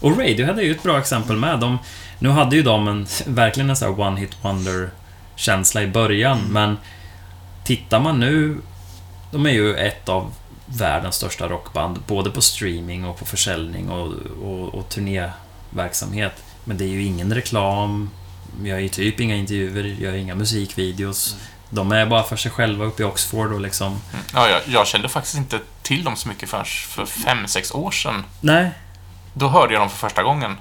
Och Radiohead är ju ett bra exempel med. De, nu hade ju de en, verkligen en sån här one-hit wonder-känsla i början, men tittar man nu... De är ju ett av världens största rockband, både på streaming och på försäljning och, och, och turnéverksamhet. Men det är ju ingen reklam, gör ju typ inga intervjuer, gör inga musikvideos. De är bara för sig själva uppe i Oxford och liksom... Mm. Ja, jag, jag kände faktiskt inte till dem så mycket förrän för fem, sex år sedan. Nej, Då hörde jag dem för första gången.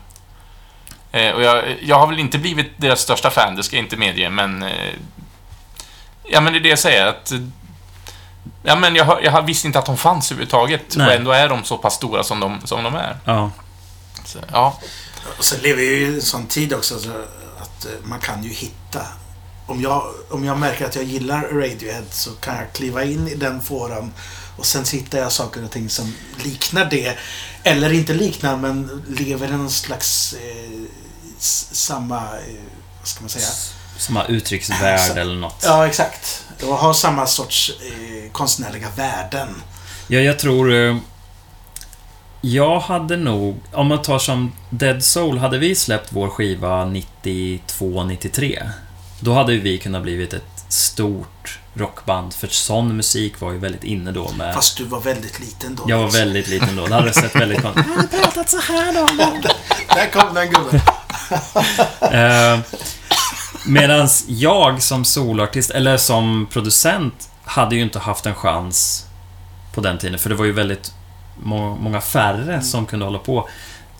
Eh, och jag, jag har väl inte blivit deras största fan, det ska jag inte medge, men... Eh, ja, men det är det jag säger, att... Ja, men jag, jag visste inte att de fanns överhuvudtaget, Nej. och ändå är de så pass stora som de, som de är. ja. Så, ja, Och sen lever vi ju i en sån tid också så att eh, man kan ju hitta. Om jag, om jag märker att jag gillar Radiohead så kan jag kliva in i den fåran och sen hittar jag saker och ting som liknar det. Eller inte liknar men lever i någon slags eh, samma, eh, vad ska man säga? Samma uttrycksvärld Så- eller något. Ja, exakt. Och har samma sorts eh, konstnärliga värden. Ja, jag tror... eh, Jag hade nog... Om man tar som Dead Soul, hade vi släppt vår skiva 92-93, då hade vi kunnat blivit ett stort rockband, för sån musik var ju väldigt inne då med... Fast du var väldigt liten då. Jag var väldigt liten då. Det hade sett väldigt konstigt Jag hade pratat så här då. Där kom den gubben. Eh, Medan jag som solartist, eller som producent, hade ju inte haft en chans på den tiden, för det var ju väldigt må många färre som kunde hålla på.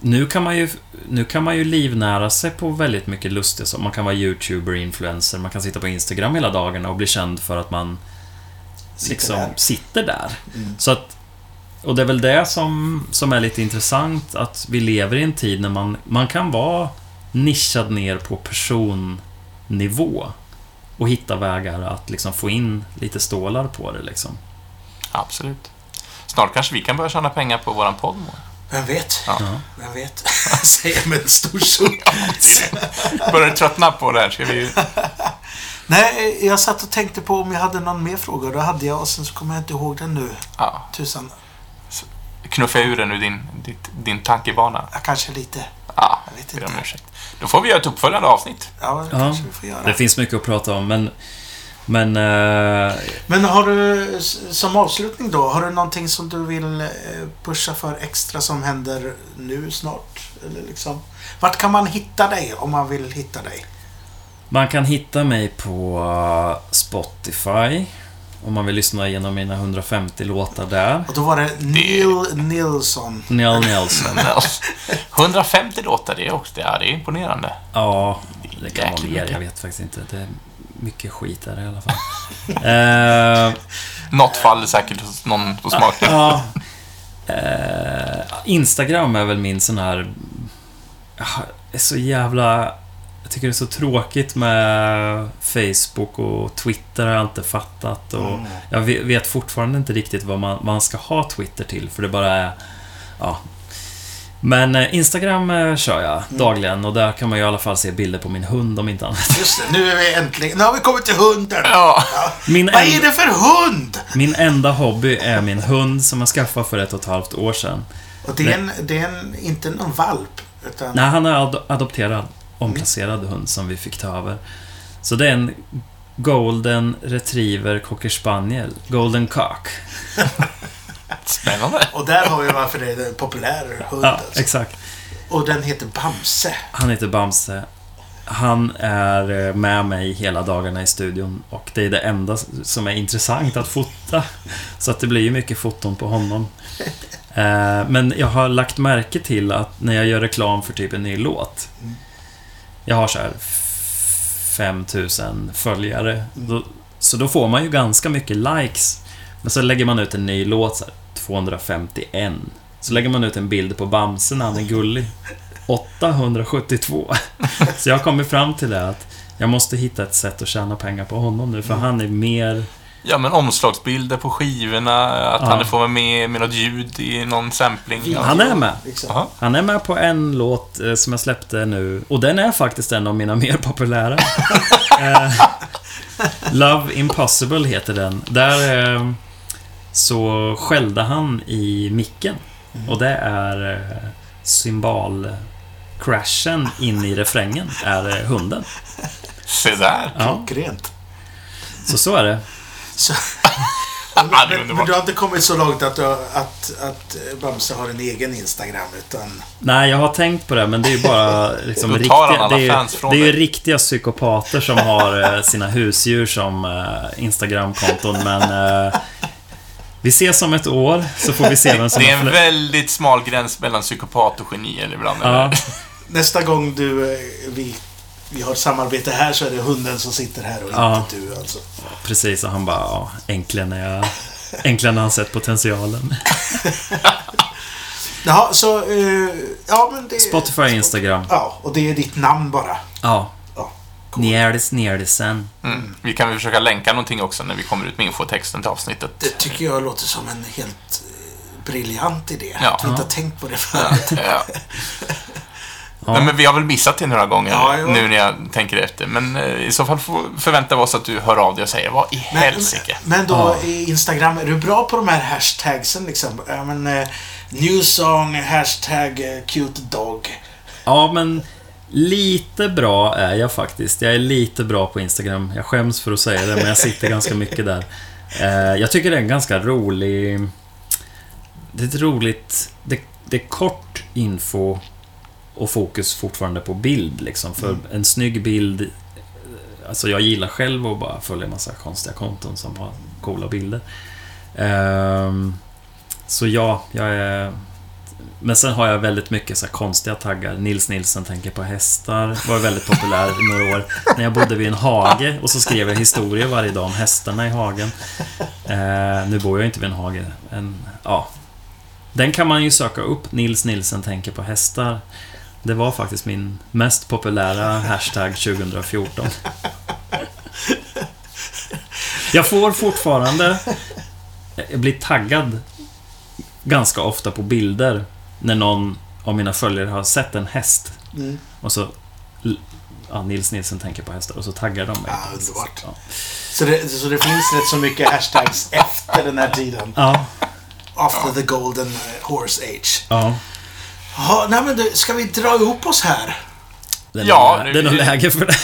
Nu kan man ju, nu kan man ju livnära sig på väldigt mycket lustigt. så Man kan vara YouTuber, influencer, man kan sitta på Instagram hela dagarna och bli känd för att man Sitter liksom där. sitter där. Mm. Så att, och det är väl det som, som är lite intressant, att vi lever i en tid när man, man kan vara nischad ner på personnivå och hitta vägar att liksom få in lite stålar på det liksom. absolut. Snart kanske vi kan börja tjäna pengar på våran podd. Vem vet? Ja. Vem vet? Säger med en stor suck. Börjar tröttna på det här? Ska vi... Nej, jag satt och tänkte på om jag hade någon mer fråga. Då hade jag och sen så kommer jag inte ihåg den nu. Ja, Tusan. knuffa ur den ur din, ditt, din tankebana. Ja, kanske lite. Ja, Jag vet ber om inte. ursäkt. Då får vi göra ett uppföljande avsnitt. Ja, det Ja, kanske vi får göra. Det finns mycket att prata om, men... Men... eh, Men har du, som avslutning då, har du någonting som du vill eh, pusha för extra som händer nu snart? Eller liksom, vart kan man hitta dig om man vill hitta dig? man kan hitta mig på eh, Spotify. Om man vill lyssna igenom mina 150 låtar där. Och då var det Neil Nilsson. Neil Nelson. 150 låtar, det är också det är imponerande. Ja, det kan vara mer. Jag vet faktiskt inte. Det är mycket skit där i alla fall. eh, Något faller säkert hos någon på smaken. ja. Eh, Instagram är väl min sån här... Ah, är så jävla... Jag tycker det är så tråkigt med Facebook och Twitter har jag inte fattat. Och Mm. Jag ve- vet fortfarande inte riktigt vad man, man ska ha Twitter till, för det bara är... Ja. Men eh, Instagram eh, kör jag dagligen och där kan man ju i alla fall se bilder på min hund om inte annat. Just det, nu är vi äntligen... Nu har vi kommit till hunden! Ja, Min, Vad är en, det för hund? min enda hobby är min hund som jag skaffade för ett och ett halvt år sedan. Och det är, en, det är en, inte någon valp. Utan Nej, han är ad- adopterad, omplacerad hund som vi fick ta över. Så det är en Golden Retriever Cocker Spaniel. Golden Cock. spännande. Och där har vi varför det är en populär hund. Ja, alltså. exakt. Och den heter Bamse. Han heter Bamse. Han är eh, med mig hela dagarna i studion och det är det enda som är intressant att fota. Så att det blir ju mycket foton på honom. Eh, Men jag har lagt märke till att när jag gör reklam för typ en ny låt. Jag har så här 5000 följare. Då- Så då får man ju ganska mycket likes. Men så lägger man ut en ny låt, så här, 251. Så lägger man ut en bild på Bamse när han är gullig. 872. Så jag har kommit fram till det att jag måste hitta ett sätt att tjäna pengar på honom nu, för han är mer... Ja, men omslagsbilder på skivorna, att Ja. han får vara med med något ljud i någon sampling. Han är med. Liksom. Jaha. Han är med på en låt eh, som jag släppte nu, och den är faktiskt en av mina mer populära. eh, Love Impossible heter den. Där eh, så skällde han i micken. Och det är eh, cymbalcrashen in i refrängen, är eh, hunden. Se där. Ja, Klockrent. så så är det. Så, men, du har inte kommit så långt att, du, att, att Bamse har en egen Instagram, utan... Nej, jag har tänkt på det, men det är ju bara liksom, riktiga, det är, det är ju riktiga psykopater som har eh, sina husdjur som eh, Instagramkonton, men eh, vi ses om ett år, så får vi se vem som Det är en väldigt smal gräns mellan psykopat och geni eller ibland. Ja? Nästa gång du, eh, vi, vi har ett samarbete här så är det hunden som sitter här och Ja. inte du alltså. precis. Och han bara, ja, äntligen är jag... Äntligen har han sett potentialen. Jaha, så... Eh, ja, men det... Spotify och Instagram. Ja, och det är ditt namn bara. Ja. Njärdis Njärdisen. Mm. Vi kan väl försöka länka någonting också när vi kommer ut med infotexten till avsnittet. Det tycker jag låter som en helt eh, briljant idé. Ja. Att vi inte har tänkt på det förut. Ja. Ja. Nej, men vi har väl missat det några gånger Ja, ja. nu när jag tänker efter. Men eh, i så fall förväntar vi oss att du hör av dig och säger vad i Men, helsike. men då Ja. i Instagram, är du bra på de här hashtagsen liksom? Ja, men, eh, new song, hashtag cute dog. Ja, men lite bra är jag faktiskt. Jag är lite bra på Instagram. Jag skäms för att säga det, men jag sitter ganska mycket där. Eh, Jag tycker det är en ganska rolig... Det är ett roligt... Det, det är kort info och fokus fortfarande på bild liksom. För en snygg bild... Alltså jag gillar själv att bara följa massa konstiga konton som har coola bilder. Ehm, Så ja, jag är... Men sen har jag väldigt mycket så här konstiga taggar. Nils Nilsson tänker på hästar. Var väldigt populär i några år. När jag bodde vid en hage och så skrev jag historier varje dag om hästarna i hagen. Eh, nu bor jag inte vid en hage. En, ja. Den kan man ju söka upp. Nils Nilsson tänker på hästar. Det var faktiskt min mest populära hashtag 2014. Jag får fortfarande... Jag blir taggad ganska ofta på bilder när någon av mina följare har sett en häst. Mm. Och så... Ja, Nils Nilsson tänker på hästar och så taggar de mig. Ah, underbart. Ja. Så det, så det finns rätt så mycket hashtags efter den här tiden. Ja. After the golden horse age. ja. Ja, nej men du, ska vi dra ihop oss här? Det är, Ja, nog, nu- det är nog läge för det.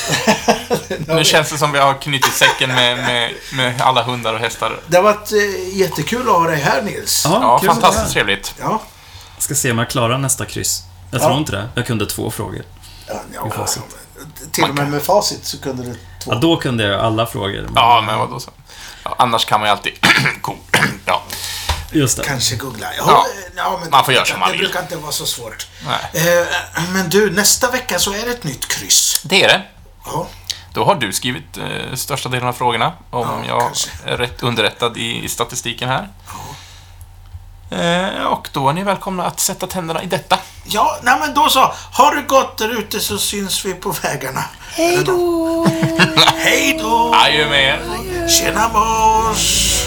Nu känns det som vi har knutit säcken med, med, med alla hundar och hästar. Det har varit eh, jättekul att ha dig här Nils. Ja, kul att vara fantastiskt trevligt. Ja. Jag ska se om jag klarar nästa kryss. Jag Ja. tror inte det. Jag kunde två frågor. ja, ja, till och med med facit så kunde du två. Ja, då kunde jag alla frågor. men- Ja, men vadå så? Ja, annars kan man ju alltid... cool. ja. Just det. Kanske googla. Ja, Ja. ja, men Man får det, göra som man Det vill. brukar inte vara så svårt. Nej. Eh, men du, nästa vecka så är det ett nytt kryss. Det är det. Ja, Då har du skrivit eh, största delen av frågorna, om Ja, jag kanske. är rätt underrättad i, i statistiken här. Eh, och då är ni välkomna att sätta tänderna i detta. ja nej men då så. Har det gott där ute så syns vi på vägarna. Hej då! Hej då! Adjö med er. Tjena mors!